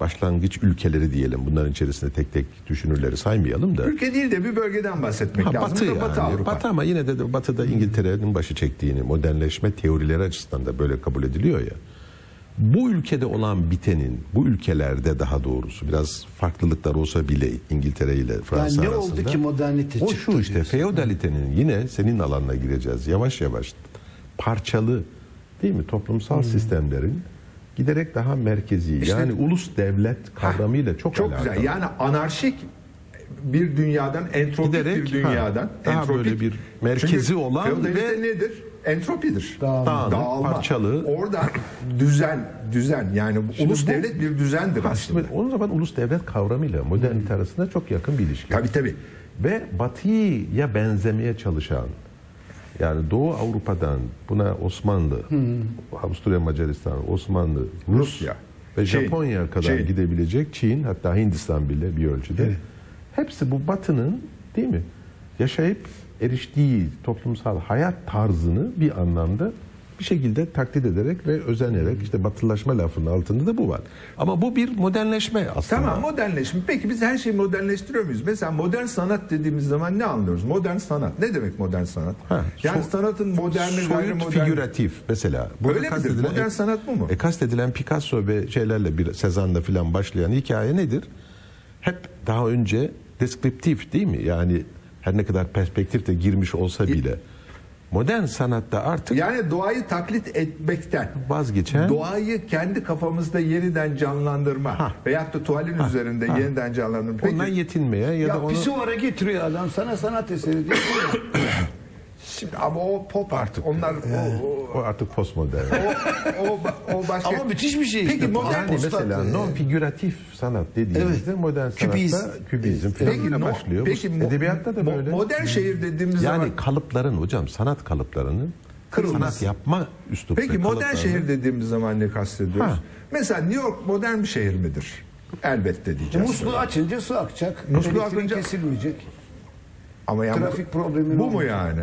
Speaker 3: başlangıç ülkeleri diyelim. Bunların içerisinde tek tek düşünürleri saymayalım da.
Speaker 1: Ülke değil de bir bölgeden bahsetmek
Speaker 3: Ha,
Speaker 1: lazım.
Speaker 3: batı, yani.
Speaker 1: Batı Avrupa.
Speaker 3: Batı ama yine de Batı'da İngiltere'nin başı çektiğini modernleşme teorileri açısından da böyle kabul ediliyor ya. Bu ülkede olan bitenin, bu ülkelerde daha doğrusu biraz farklılıklar olsa bile İngiltere ile Fransa
Speaker 2: Yani ne
Speaker 3: arasında.
Speaker 2: oldu ki modernite
Speaker 3: O
Speaker 2: çıktı
Speaker 3: şu işte
Speaker 2: diyorsun.
Speaker 3: feodalitenin yine senin alanına gireceğiz yavaş yavaş parçalı değil mi toplumsal
Speaker 1: Hmm.
Speaker 3: sistemlerin giderek daha merkezi yani ulus devlet kavramıyla çok,
Speaker 1: Çok
Speaker 3: alakalı.
Speaker 1: güzel. Yani anarşik bir dünyadan, entropik
Speaker 3: Giderek,
Speaker 1: bir dünyadan.
Speaker 3: ha, daha
Speaker 1: entropik.
Speaker 3: böyle bir merkezi
Speaker 1: Çünkü
Speaker 3: olan
Speaker 1: feodalite
Speaker 3: ve-
Speaker 1: nedir? Entropidir.
Speaker 2: Dağılma.
Speaker 3: Dağınık, parçalı.
Speaker 1: Orada düzen, düzen yani ulus
Speaker 3: bu-
Speaker 1: devlet bir düzendir aslında.
Speaker 3: Şimdi o zaman ulus devlet kavramıyla modernite arasında çok yakın bir ilişki.
Speaker 1: Tabii tabii.
Speaker 3: Ve batıya benzemeye çalışan yani Doğu Avrupa'dan buna Osmanlı, Avusturya Macaristan, Osmanlı, Rus
Speaker 1: Rusya,
Speaker 3: ve
Speaker 1: Çin,
Speaker 3: Japonya kadar
Speaker 1: Çin.
Speaker 3: gidebilecek Çin hatta Hindistan bile bir ölçüde. Hepsi bu batının değil mi? Yaşayıp eriştiği toplumsal hayat tarzını bir anlamda bir şekilde taklit ederek ve özenerek işte batılaşma lafının altında da bu var. Ama bu bir modernleşme aslında.
Speaker 1: Tamam modernleşme. Peki biz her şeyi modernleştiriyor muyuz? Mesela modern sanat dediğimiz zaman ne anlıyoruz? Modern sanat. Ne demek modern sanat?
Speaker 3: Ha,
Speaker 1: yani
Speaker 3: so-
Speaker 1: sanatın moderni,
Speaker 3: Soyut figüratif mesela.
Speaker 1: Öyle midir?
Speaker 3: kastedilen-
Speaker 1: Modern sanat bu mu?
Speaker 3: E, kastedilen Picasso ve şeylerle bir Sezan'la filan başlayan hikaye nedir? Hep daha önce deskriptif değil mi? Yani her ne kadar perspektif de girmiş olsa bile modern sanatta artık
Speaker 1: Yani doğayı taklit etmekten
Speaker 3: vazgeçen
Speaker 1: doğayı kendi kafamızda yeniden canlandırma
Speaker 3: Ha.
Speaker 1: veyahut da tuvalin üzerinde
Speaker 3: ha.
Speaker 1: yeniden canlandırma. Peki,
Speaker 3: ondan yetinmeye ya,
Speaker 2: Ya
Speaker 3: da onu
Speaker 2: pisuvara getiriyor adam sana sanat eseri diyor.
Speaker 1: şimdi ama o pop artık. Onlar o, o,
Speaker 3: o artık postmodern.
Speaker 1: o, o, o başka.
Speaker 2: Ama müthiş bir şey
Speaker 1: Peki
Speaker 2: işte.
Speaker 1: modern
Speaker 3: Yani mesela
Speaker 2: Postlat,
Speaker 3: non figüratif sanat dediğimizde
Speaker 2: Evet.
Speaker 3: modern sanatta
Speaker 2: Kübizm.
Speaker 3: kübizm
Speaker 1: Peki,
Speaker 3: falan
Speaker 1: no-
Speaker 3: başlıyor.
Speaker 1: peki mo-
Speaker 3: edebiyatta da
Speaker 1: mo-
Speaker 3: böyle.
Speaker 1: Modern şehir dediğimiz
Speaker 3: Yani
Speaker 1: zaman
Speaker 3: kalıpların hocam sanat kalıplarının
Speaker 1: Kırılması.
Speaker 3: sanat yapma üslup
Speaker 1: Peki modern şehir dediğimiz zaman ne kastediyoruz?
Speaker 3: Ha.
Speaker 1: Mesela New York modern bir şehir midir? Elbette diyeceğiz.
Speaker 2: Musluğu açınca su akacak.
Speaker 1: Musluğu
Speaker 2: Elektrik
Speaker 1: açınca-
Speaker 2: kesilmeyecek.
Speaker 1: Ama yani
Speaker 2: Trafik problemi
Speaker 1: Bu mu yani?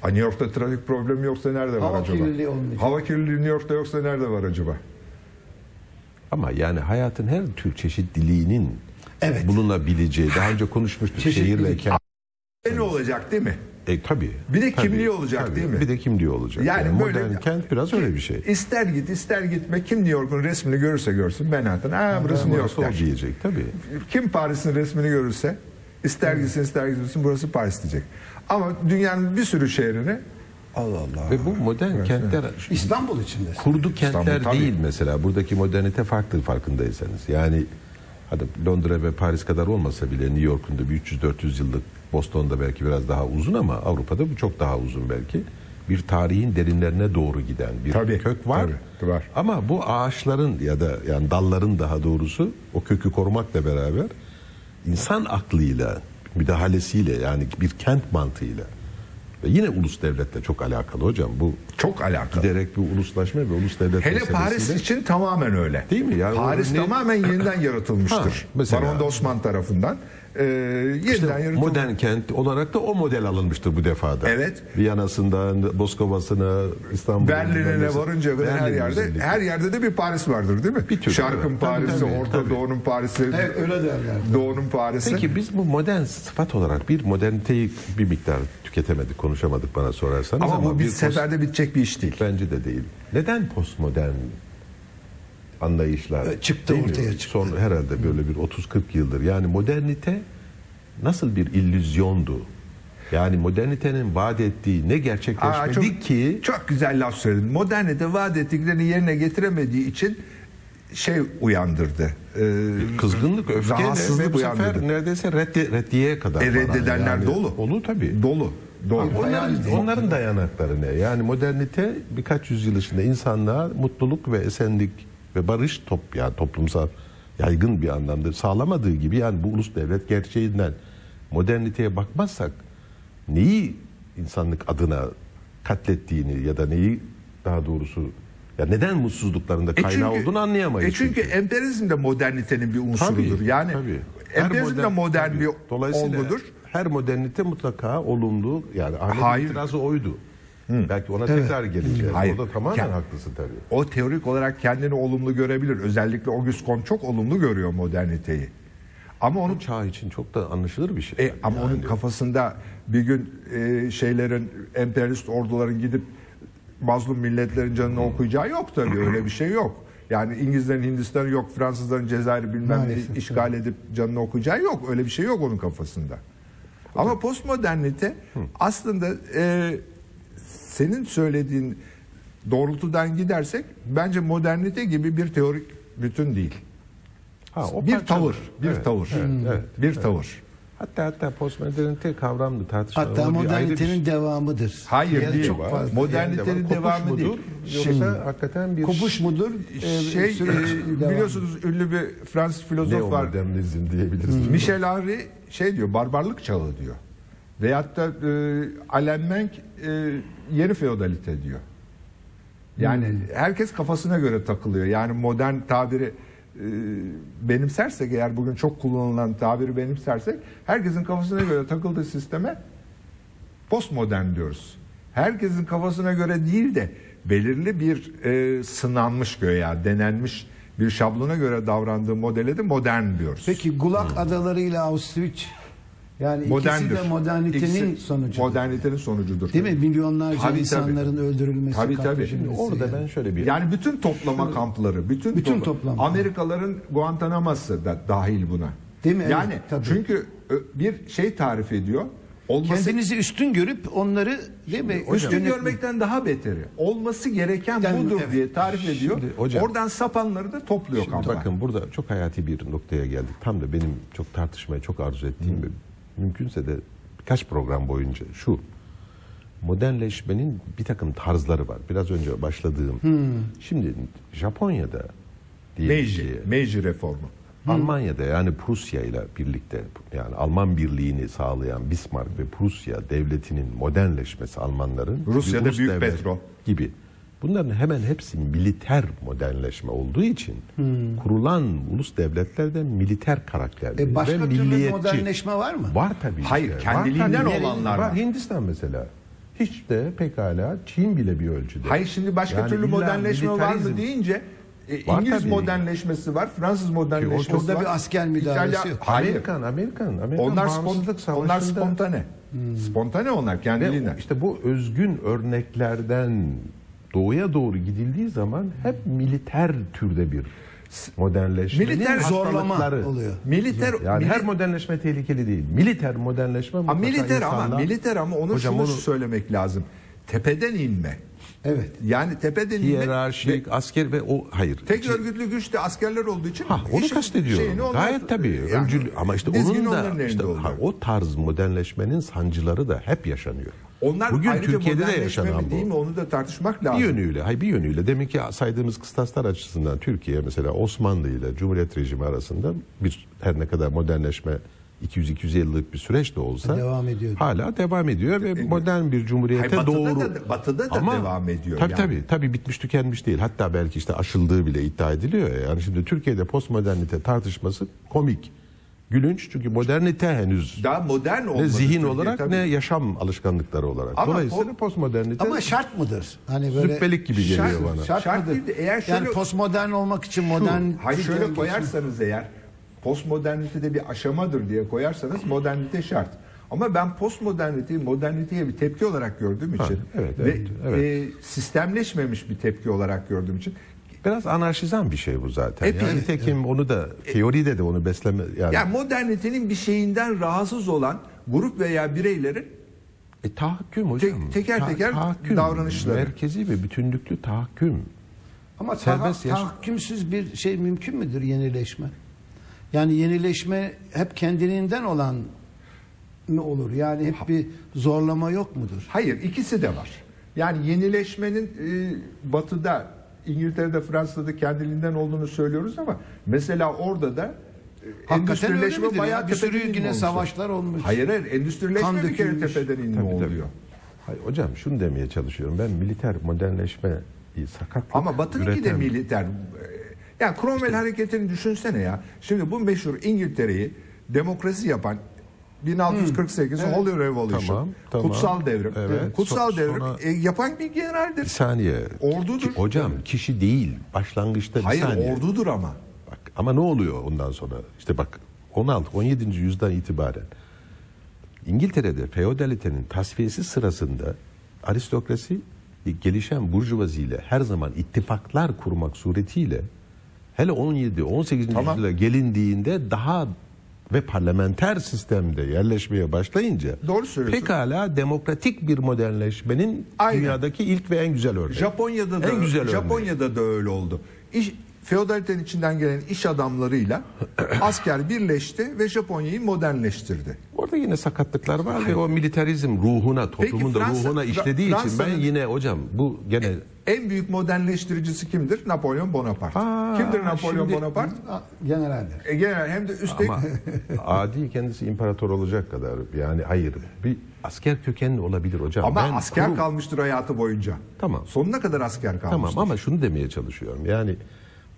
Speaker 1: Ha, New York'ta trafik problemi yoksa nerede var
Speaker 2: Hava
Speaker 1: acaba?
Speaker 2: kirliliği.
Speaker 1: Hava kirliliği New York'ta yoksa nerede var acaba?
Speaker 3: Ama yani hayatın her tür çeşitliliğinin
Speaker 2: Evet.
Speaker 3: bulunabileceği daha önce konuşmuştuk
Speaker 2: Çeşitlilik.
Speaker 3: şehirle kent.
Speaker 1: Ne olacak değil mi?
Speaker 3: E tabii.
Speaker 1: Bir de
Speaker 3: Tabii,
Speaker 1: kimliği olacak
Speaker 3: tabii.
Speaker 1: değil mi?
Speaker 3: Bir de kimliği olacak.
Speaker 1: Yani
Speaker 3: Yani,
Speaker 1: böyle-
Speaker 3: modern kent biraz öyle bir şey.
Speaker 1: İster git ister gitme kim New York'un resmini görürse görsün Manhattan. Aa burası New York
Speaker 3: Burası o
Speaker 1: der.
Speaker 3: diyecek tabii.
Speaker 1: Kim Paris'in resmini görürse ister gitsin ister gitmesin burası Paris diyecek. Ama dünyanın bir sürü şehrini Allah Allah.
Speaker 3: Ve bu modern kentler
Speaker 2: İstanbul içinde.
Speaker 3: kurdu kentler
Speaker 1: İstanbul, tabii.
Speaker 3: değil mesela. Buradaki modernite farklı farkındaysanız. Yani hadi Londra ve Paris kadar olmasa bile New York'un da bir 300-400 yıllık Boston'da belki biraz daha uzun ama Avrupa'da bu çok daha uzun belki. Bir tarihin derinlerine doğru giden bir
Speaker 1: Tabii,
Speaker 3: kök var.
Speaker 1: tabii, var.
Speaker 3: Ama bu ağaçların ya da yani dalların daha doğrusu o kökü korumakla beraber insan aklıyla, müdahalesiyle yani bir kent mantığıyla ve yine ulus devletle çok alakalı hocam. Bu
Speaker 1: Çok alakalı.
Speaker 3: giderek bir uluslaşma ve ulus devlet
Speaker 1: Hele Paris için tamamen öyle.
Speaker 3: Değil mi? Yani
Speaker 1: Paris
Speaker 3: ne-
Speaker 1: tamamen yeniden yaratılmıştır.
Speaker 3: Ha, mesela.
Speaker 1: Baron Osman tarafından. Ee, yeniden
Speaker 3: İşte modern kent olarak da o model alınmıştır bu defada.
Speaker 1: Evet.
Speaker 3: Viyana'sından Moskova'sına, İstanbul'un
Speaker 1: Berlin'e varınca kadar her yerde
Speaker 3: özellikle.
Speaker 1: her yerde de bir Paris vardır değil mi?
Speaker 3: Bir tür,
Speaker 1: Şarkın
Speaker 3: evet.
Speaker 1: Paris'i,
Speaker 3: Tabii,
Speaker 1: Orta
Speaker 3: tabii.
Speaker 1: Doğu'nun Paris'i,
Speaker 2: Evet öyle derler.
Speaker 1: Doğu'nun Paris'i.
Speaker 3: Peki biz bu modern sıfat olarak bir moderniteyi bir miktar tüketemedik, konuşamadık bana sorarsanız.
Speaker 1: ama, bu bir seferde bitecek bir iş değil.
Speaker 3: Bence de değil. Neden postmodern anlayışlar
Speaker 2: Evet, çıktı,
Speaker 3: değil mi?
Speaker 2: ortaya çıktı.
Speaker 3: Son herhalde böyle bir 30-40 yıldır. Yani modernite nasıl bir illüzyondu? Yani modernitenin vaat ettiği ne
Speaker 1: Aa,
Speaker 3: gerçekleşmedi
Speaker 1: çok,
Speaker 3: ki
Speaker 1: çok güzel laf söyledin. Modernite vaat ettiklerini yerine getiremediği için şey uyandırdı. Ee,
Speaker 3: kızgınlık, öfke
Speaker 1: rahatsızlık
Speaker 3: bu sefer
Speaker 1: uyandırdı.
Speaker 3: neredeyse reddi, reddiyeye kadar.
Speaker 1: E, reddedenler
Speaker 3: yani.
Speaker 1: dolu.
Speaker 3: Dolu tabii.
Speaker 1: Dolu. Dolu.
Speaker 2: Hayal
Speaker 3: Onların, onların dayanakları ne? Yani modernite birkaç yüzyıl içinde insanlığa mutluluk ve esenlik ve barış top yani toplumsal yaygın bir anlamda sağlamadığı gibi yani bu ulus devlet gerçeğinden moderniteye bakmazsak neyi insanlık adına katlettiğini ya da neyi daha doğrusu ya neden mutsuzluklarında
Speaker 1: E
Speaker 3: kaynağı
Speaker 1: çünkü-
Speaker 3: olduğunu anlayamayız.
Speaker 1: E çünkü emperyalizm de modernitenin bir unsurudur.
Speaker 3: Tabii,
Speaker 1: yani
Speaker 3: tabii.
Speaker 1: Emperyalizm de
Speaker 3: modern- tabii.
Speaker 1: bir
Speaker 3: Dolayısıyla
Speaker 1: olgudur.
Speaker 3: Her modernite mutlaka olumlu yani Ahmet'in
Speaker 1: Hayır.
Speaker 3: itirazı oydu. Belki ona tekrar geleceğiz.
Speaker 1: Hayır.
Speaker 3: Orada tamamen
Speaker 1: Ya-
Speaker 3: haklısın tabii.
Speaker 1: O teorik olarak kendini olumlu görebilir. Özellikle Auguste Comte çok olumlu görüyor moderniteyi. Ama onun
Speaker 3: çağ için çok da anlaşılır bir şey.
Speaker 1: E, ama onun kafasında bir gün e, şeylerin emperyalist orduların gidip mazlum milletlerin canını okuyacağı yok tabii öyle bir şey yok. Yani İngilizlerin Hindistan'ı yok, Fransızların Cezayir'i bilmem ne işgal edip canını okuyacağı yok. Öyle bir şey yok onun kafasında. Ama postmodernite aslında e, senin söylediğin doğrultudan gidersek bence modernite gibi bir teorik bütün değil.
Speaker 3: Ha, o
Speaker 1: bir
Speaker 3: parçalı.
Speaker 1: tavır, bir
Speaker 3: Evet,
Speaker 1: tavır.
Speaker 3: evet, evet,
Speaker 1: bir tavır.
Speaker 3: Hatta hatta postmodernite kavramlı tartışmalı.
Speaker 2: Hatta
Speaker 3: ama bir
Speaker 2: modernitenin
Speaker 3: şey.
Speaker 2: devamıdır.
Speaker 1: Hayır
Speaker 2: Yani
Speaker 1: değil.
Speaker 2: Çok fazla.
Speaker 1: Modernitenin
Speaker 3: Kopuş
Speaker 1: devamı
Speaker 3: mudur,
Speaker 1: değil.
Speaker 3: Yoksa hakikaten bir
Speaker 2: Kopuş mudur? Ee,
Speaker 1: şey
Speaker 2: süreç
Speaker 1: e, biliyorsunuz ünlü bir Fransız filozof var.
Speaker 3: neomodernizm diyebiliriz.
Speaker 1: Michel Henry şey diyor barbarlık çağı diyor. Veyahut da e, Alain Menck e, yeni feodalite diyor. Yani herkes kafasına göre takılıyor. Yani modern tabiri e, benimsersek eğer bugün çok kullanılan tabiri benimsersek herkesin kafasına göre takıldığı sisteme postmodern diyoruz. Herkesin kafasına göre değil de belirli bir e, sınanmış göya denenmiş bir şablona göre davrandığı modele de modern diyoruz.
Speaker 2: Peki Gulag adaları ile Auschwitz yani
Speaker 1: Moderndir.
Speaker 2: ikisi de modernitenin
Speaker 1: İkisi
Speaker 2: sonucu.
Speaker 1: Modernitenin sonucudur.
Speaker 2: Değil mi? Milyonlarca
Speaker 1: Tabii,
Speaker 2: insanların öldürülmesi.
Speaker 1: Tabii, tabii.
Speaker 2: katledilmesi
Speaker 3: Orada ben şöyle bir
Speaker 1: Yani bütün toplama kampları, bütün,
Speaker 2: Bütün
Speaker 1: topla-
Speaker 2: toplama.
Speaker 1: Amerikalıların Guantanamo'su da dahil buna.
Speaker 2: Değil mi? Evet,
Speaker 1: Yani
Speaker 2: tabii.
Speaker 1: çünkü ö, bir şey tarif ediyor. Olması
Speaker 2: Kendinizi üstün görüp onları değil mi?
Speaker 1: üstün
Speaker 2: Yönet-
Speaker 1: görmekten daha beteri. Olması gereken
Speaker 2: Yani,
Speaker 1: budur
Speaker 2: evet.
Speaker 1: diye tarif ediyor.
Speaker 3: Şimdi hocam-
Speaker 1: Oradan sapanları da topluyor
Speaker 3: Şimdi
Speaker 1: kampa.
Speaker 3: bakın burada çok hayati bir noktaya geldik. Tam da benim çok tartışmaya çok arzu ettiğim ve mümkünse de birkaç program boyunca şu modernleşmenin bir takım tarzları var. Biraz önce başladığım. Şimdi Japonya'da
Speaker 1: Meiji, Meiji reformu.
Speaker 3: Almanya'da yani Prusya ile birlikte yani Alman birliğini sağlayan Bismarck ve Prusya devletinin modernleşmesi Almanların
Speaker 1: Rusya'da
Speaker 3: ulus
Speaker 1: büyük petrol.
Speaker 3: gibi. Bunların hemen hepsi militer modernleşme olduğu için kurulan ulus devletler de militer karakterli
Speaker 2: E başka
Speaker 3: ve
Speaker 2: türlü
Speaker 3: milliyetçi.
Speaker 2: modernleşme var mı?
Speaker 3: Var tabii.
Speaker 1: Hayır,
Speaker 3: işte.
Speaker 1: kendiliğinden
Speaker 3: Var
Speaker 1: olanlar var.
Speaker 3: Hindistan mesela. Hiç de pekala Çin bile bir ölçüde.
Speaker 1: Hayır şimdi başka
Speaker 3: Yani
Speaker 1: türlü modernleşme var mı deyince e,
Speaker 3: Var
Speaker 1: İngiliz modernleşmesi var, Fransız modernleşmesi
Speaker 2: orada
Speaker 1: var.
Speaker 2: bir asker müdahalesi
Speaker 1: İtalya-
Speaker 2: yok.
Speaker 1: Hayır.
Speaker 3: Amerikan, Amerikan, Amerikan
Speaker 1: Onlar,
Speaker 3: bağımsızlık
Speaker 1: onlar spontane. Spontane onlar
Speaker 3: Ve
Speaker 1: kendiliğinden.
Speaker 3: işte bu özgün örneklerden doğuya doğru gidildiği zaman hep militer türde bir modernleşmenin
Speaker 1: Militer
Speaker 2: zorlama oluyor.
Speaker 1: Militer
Speaker 3: Yani
Speaker 1: mili-
Speaker 3: her modernleşme tehlikeli değil. Militer modernleşme
Speaker 1: Ha, militer ama
Speaker 3: insanlar-
Speaker 1: militer ama onu
Speaker 3: Hocam
Speaker 1: şunu
Speaker 3: onu
Speaker 1: söylemek lazım. Tepeden inme.
Speaker 2: Evet.
Speaker 1: Yani tepeden inme.
Speaker 3: hiyerarşik, asker ve o hayır.
Speaker 1: Tek
Speaker 3: Şey-
Speaker 1: örgütlü güçte askerler olduğu için
Speaker 3: Ha, onu kastediyorum.
Speaker 1: onlar-
Speaker 3: Gayet tabii.
Speaker 1: yani
Speaker 3: öncül ama işte onun da işte ha, o tarz modernleşmenin sancıları da hep yaşanıyor.
Speaker 1: Onlar
Speaker 3: Bugün
Speaker 1: ayrıca
Speaker 3: Türkiye'de de yaşanan
Speaker 1: değil mi
Speaker 3: bu.
Speaker 1: onu da tartışmak lazım.
Speaker 3: Bir yönüyle, hayır bir yönüyle demek ki saydığımız kıstaslar açısından Türkiye mesela Osmanlı ile Cumhuriyet rejimi arasında bir her ne kadar modernleşme 200-250 yıllık bir süreç de olsa
Speaker 2: Devam ediyor.
Speaker 3: Hala devam ediyor ve modern bir cumhuriyete
Speaker 1: Hayır, batıda
Speaker 3: doğru.
Speaker 1: da- batıda da devam ediyor
Speaker 3: Tabii
Speaker 1: yani.
Speaker 3: tabii tabii bitmiş tükenmiş değil. Hatta belki işte aşıldığı bile iddia ediliyor ya. Yani şimdi Türkiye'de postmodernite tartışması komik. Gülünç çünkü modernite henüz
Speaker 1: Daha modern olmadı.
Speaker 3: ne zihin
Speaker 1: Türkiye,
Speaker 3: olarak
Speaker 1: tabii.
Speaker 3: ne yaşam alışkanlıkları olarak.
Speaker 1: Ama
Speaker 3: Dolayısıyla
Speaker 1: o-
Speaker 3: postmodernite
Speaker 2: Ama şart mıdır? Hani böyle
Speaker 3: züppelik gibi geliyor
Speaker 1: Şart-
Speaker 3: bana.
Speaker 2: Şart,
Speaker 1: Şart
Speaker 2: mıdır?
Speaker 1: değil de eğer şöyle-
Speaker 2: yani postmodern olmak için modern
Speaker 1: Hayır şöyle koyarsanız eğer postmodernite de bir aşamadır diye koyarsanız modernite şart. Ama ben postmoderniteyi moderniteye bir tepki olarak gördüğüm için
Speaker 3: evet,
Speaker 1: ve
Speaker 3: evet, evet.
Speaker 1: e, sistemleşmemiş bir tepki olarak gördüğüm için
Speaker 3: Biraz anarşizan bir şey bu zaten.
Speaker 1: Hep-
Speaker 3: yani
Speaker 1: evet,
Speaker 3: nitekim onu da teoride de onu besleme yani,
Speaker 1: yani modernitenin bir şeyinden rahatsız olan grup veya bireylerin
Speaker 3: e, tahakküm hocam.
Speaker 1: Te- teker teker davranışları.
Speaker 3: Merkezi ve bütünlüklü tahakküm.
Speaker 2: Ama
Speaker 3: Serbest
Speaker 2: taha- tahakkümsüz bir şey mümkün müdür yenileşme? Yani yenileşme hep kendiliğinden olan mı olur? Yani hep bir zorlama yok mudur?
Speaker 1: hayır ikisi de var. Yani yenileşmenin e, batıda İngiltere'de Fransa'da kendiliğinden olduğunu söylüyoruz ama mesela orada da e,
Speaker 2: Hakikaten
Speaker 1: endüstrileşme
Speaker 2: öyle
Speaker 1: bayağı
Speaker 2: ya? Bir sürü yine savaşlar olmuş.
Speaker 1: Hayır hayır endüstrileşme
Speaker 2: Kan
Speaker 1: bir kere tepeden inme
Speaker 3: Tabii, tabii.
Speaker 1: oluyor.
Speaker 3: Hayır, hocam şunu demeye çalışıyorum. Ben militer modernleşme sakatlık
Speaker 1: Ama Batı'nınki de
Speaker 3: üreten-
Speaker 1: militer. Ee, Yani Cromwell hareketini düşünsene ya. Şimdi bu meşhur İngiltere'yi demokrasi yapan 1648 Holy Revolution,
Speaker 3: Tamam, tamam.
Speaker 1: kutsal devrim.
Speaker 3: Evet,
Speaker 1: Kutsal
Speaker 3: so-
Speaker 1: devrim
Speaker 3: sonra-
Speaker 1: e, yapan bir
Speaker 3: Bir
Speaker 1: generaldir.
Speaker 3: saniye.
Speaker 1: Ordudur.
Speaker 3: Ki- hocam kişi değil. Başlangıçta bir
Speaker 1: Hayır
Speaker 3: saniye.
Speaker 1: ordudur ama.
Speaker 3: Bak, ama ne oluyor ondan sonra? İşte bak 16 17. yüzyıldan itibaren İngiltere'de feodalitenin tasfiyesi sırasında aristokrasi e, gelişen burjuvaziyle her zaman ittifaklar kurmak suretiyle hele 17 18.
Speaker 1: Tamam.
Speaker 3: yüzyıla gelindiğinde daha ve parlamenter sistemde yerleşmeye başlayınca
Speaker 1: Doğru söylüyorsun.
Speaker 3: pekala demokratik bir modernleşmenin
Speaker 1: Aynen.
Speaker 3: dünyadaki ilk ve en güzel örneği.
Speaker 1: Japonya'da da
Speaker 3: en güzel örneği.
Speaker 1: Japonya'da da öyle oldu. İş, feodalitenin içinden gelen iş adamlarıyla asker birleşti ve Japonya'yı modernleştirdi.
Speaker 3: Orada yine sakatlıklar var ve o militarizm ruhuna, toplumun da
Speaker 1: Fransa-
Speaker 3: ruhuna
Speaker 1: Fra-
Speaker 3: işlediği için ben yine hocam bu gene
Speaker 1: En büyük modernleştiricisi kimdir? Napolyon Bonaparte.
Speaker 3: Aa,
Speaker 1: kimdir Napolyon
Speaker 3: şimdi-
Speaker 1: Bonaparte?
Speaker 2: Generaldir.
Speaker 1: E, genel hem de üstelik
Speaker 3: ama adi kendisi imparator olacak kadar yani hayır bir asker kökenli olabilir hocam.
Speaker 1: ama
Speaker 3: Ben
Speaker 1: asker
Speaker 3: kurum-
Speaker 1: kalmıştır hayatı boyunca.
Speaker 3: Tamam.
Speaker 1: Sonuna kadar asker kalmıştır.
Speaker 3: Tamam ama şunu demeye çalışıyorum. Yani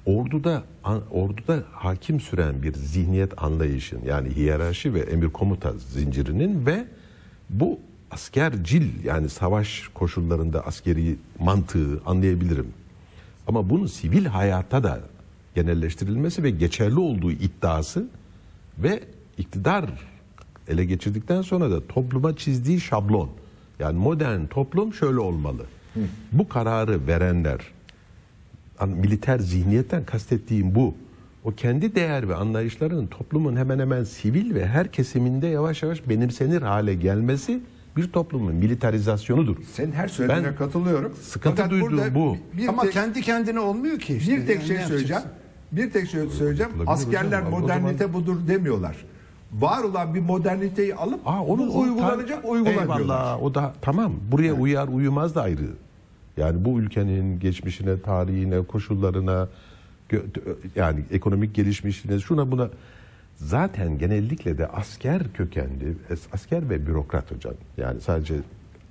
Speaker 3: orduda orduda hakim süren bir zihniyet anlayışın yani hiyerarşi ve emir komuta zincirinin ve bu askercil yani savaş koşullarında askeri mantığı anlayabilirim. Ama bunun sivil hayatta da genelleştirilmesi ve geçerli olduğu iddiası ve iktidar ele geçirdikten sonra da topluma çizdiği şablon. Yani modern toplum şöyle olmalı. Bu kararı verenler militer zihniyetten kastettiğim bu. O kendi değer ve anlayışlarının toplumun hemen hemen sivil ve her kesiminde yavaş yavaş benimsenir hale gelmesi bir toplumun militarizasyonudur.
Speaker 1: Senin her söylediğine
Speaker 3: Ben
Speaker 1: katılıyorum.
Speaker 3: sıkıntı
Speaker 1: Fakat
Speaker 3: duyduğum bu.
Speaker 1: Bir
Speaker 2: Ama
Speaker 1: tek,
Speaker 2: kendi kendine olmuyor ki işte.
Speaker 1: bir tek
Speaker 2: Yani
Speaker 1: şey söyleyeceğim. Bir tek şey söyleyeceğim. Askerler
Speaker 3: hocam.
Speaker 1: Modernite budur demiyorlar. Var olan bir moderniteyi alıp
Speaker 3: Aa, onu
Speaker 1: bu uygulanacak uygulanıyorlar.
Speaker 3: Eyvallah o da tamam. Buraya uyar uyumaz da ayrı. Yani bu ülkenin geçmişine, tarihine, koşullarına yani ekonomik gelişmişliğine şuna buna zaten genellikle de asker kökenli asker ve bürokrat hocam. Yani sadece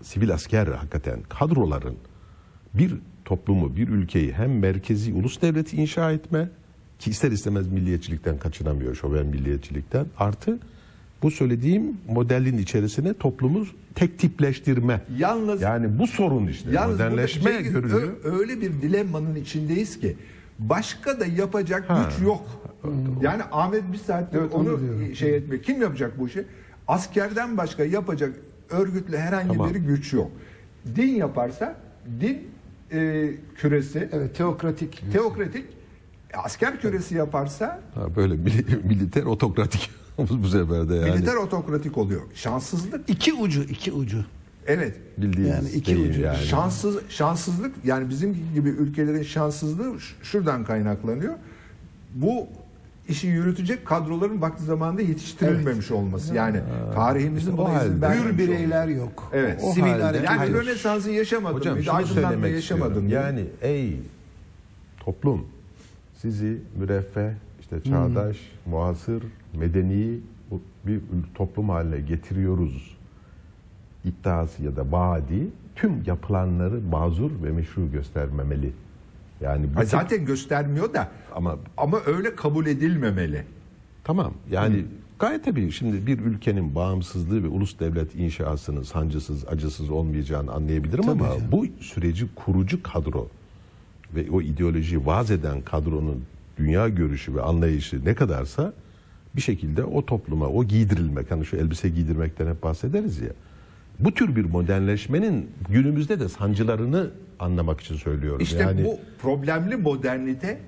Speaker 3: sivil asker hakikaten kadroların bir toplumu, bir ülkeyi hem merkezi ulus devleti inşa etme ki ister istemez milliyetçilikten kaçınamıyor şoven milliyetçilikten artı bu söylediğim modelin içerisine toplumu tek tipleştirme.
Speaker 1: Yalnız-
Speaker 3: yani bu sorun işte
Speaker 1: Yalnız
Speaker 3: modernleşme
Speaker 1: Cengiz,
Speaker 3: görünüyor.
Speaker 1: öyle bir dilemmanın içindeyiz ki başka da yapacak
Speaker 3: Ha.
Speaker 1: güç yok. Yani Ahmet bir saattir
Speaker 2: Evet, onu
Speaker 1: onu şey etmiyor. Kim yapacak bu işi? Askerden başka yapacak örgütle herhangi
Speaker 3: Tamam.
Speaker 1: bir güç yok. Din yaparsa din e, küresi
Speaker 2: Evet teokratik.
Speaker 1: teokratik e, asker küresi yaparsa
Speaker 3: Ha, böyle mili- militer otokratik bu sefer de yani.
Speaker 1: militer otokratik oluyor. Şanssızlık
Speaker 2: İki ucu, iki ucu.
Speaker 1: evet.
Speaker 3: bildiğiniz
Speaker 2: Yani iki ucu.
Speaker 3: yani.
Speaker 1: Şanssız şanssızlık yani bizim gibi ülkelerin şanssızlığı şuradan kaynaklanıyor. Bu işi yürütecek kadroların vakti zamanında yetiştirilmemiş olması. Yani tarihimizin
Speaker 3: İşte
Speaker 1: buna izin vermemiş
Speaker 2: Hür
Speaker 1: olması.
Speaker 2: bireyler yok.
Speaker 1: Evet.
Speaker 3: O
Speaker 2: Sivil
Speaker 3: halde-.
Speaker 1: Yani. Rönesans'ı yaşamadım.
Speaker 3: Hocam şunu
Speaker 1: aydınlanma
Speaker 3: söylemek
Speaker 1: yaşamadım.
Speaker 3: Yani ey toplum sizi müreffeh, işte çağdaş, muasır, medeni bir toplum haline getiriyoruz iddiası ya da vaadi tüm yapılanları mazur ve meşru göstermemeli. Yani bu
Speaker 1: Ay
Speaker 3: tip-
Speaker 1: zaten göstermiyor da
Speaker 3: ama
Speaker 1: ama öyle kabul edilmemeli.
Speaker 3: Tamam yani gayet tabii şimdi bir ülkenin bağımsızlığı ve ulus devlet inşasının sancısız acısız olmayacağını anlayabilirim ama bu süreci kurucu kadro ve o ideolojiyi vaz eden kadronun dünya görüşü ve anlayışı ne kadarsa bir şekilde o topluma o giydirilmek hani şu elbise giydirmekten hep bahsederiz ya bu tür bir modernleşmenin günümüzde de sancılarını anlamak için söylüyorum.
Speaker 1: İşte
Speaker 3: yani,
Speaker 1: bu problemli modernite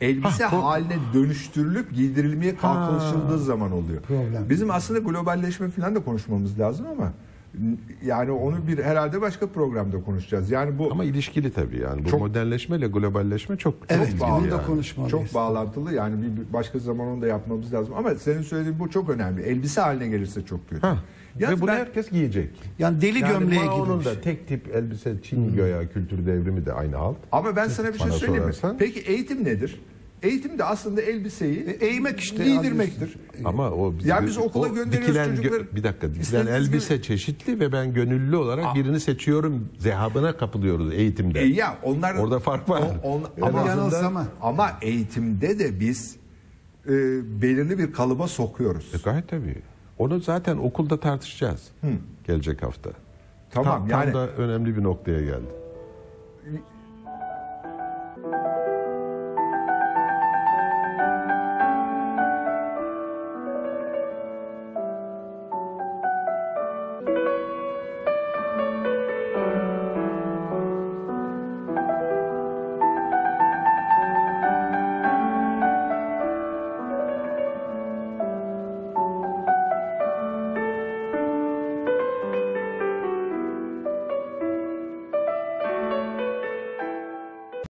Speaker 1: elbise
Speaker 3: Ha,
Speaker 1: haline dönüştürülüp giydirilmeye kalkışıldığı zaman oluyor.
Speaker 2: Problem.
Speaker 1: Bizim aslında globalleşme falan da konuşmamız lazım ama yani onu bir herhalde başka programda konuşacağız. Yani bu
Speaker 3: ama ilişkili tabii yani bu
Speaker 1: Çok-
Speaker 3: modernleşmeyle globalleşme çok, çok
Speaker 2: Evet,
Speaker 3: ilgili
Speaker 2: bunu da
Speaker 3: yani.
Speaker 2: konuşmalıyız.
Speaker 1: çok bağlantılı yani bir, bir başka zaman onu da yapmamız lazım. Ama senin söylediğin bu çok önemli. Elbise haline gelirse çok kötü.
Speaker 3: Ha.
Speaker 1: Yalnız
Speaker 3: Ve bunu
Speaker 1: ben-
Speaker 3: herkes giyecek.
Speaker 2: Yani deli gömleği gibi.
Speaker 3: Mao'nun da tek tip elbise Çin göya kültür devrimi de aynı halt.
Speaker 1: Ama ben sana bir şey
Speaker 3: Bana
Speaker 1: söyleyeyim mi?
Speaker 3: sorarsan-
Speaker 1: Peki eğitim nedir? Eğitim de aslında elbiseyi
Speaker 2: E, eğmek işte,
Speaker 1: giydirmektir.
Speaker 3: Ama o
Speaker 1: Ya biz okula gönderiyoruz
Speaker 3: dikilen gö-
Speaker 1: çocukları.
Speaker 3: bir dakika dikilen elbise
Speaker 1: gibi-
Speaker 3: çeşitli ve ben gönüllü olarak birini seçiyorum zehabına kapılıyoruz eğitimde.
Speaker 1: E ya onlar
Speaker 3: Orada fark var.
Speaker 1: O- on-
Speaker 3: En
Speaker 1: ama,
Speaker 2: yanılsama.
Speaker 1: ama eğitimde de biz e, belirli bir kalıba sokuyoruz.
Speaker 3: E, gayet tabii. Onu zaten okulda tartışacağız. Gelecek hafta.
Speaker 1: Tamam
Speaker 3: tam,
Speaker 1: yani
Speaker 3: tam da önemli bir noktaya geldi.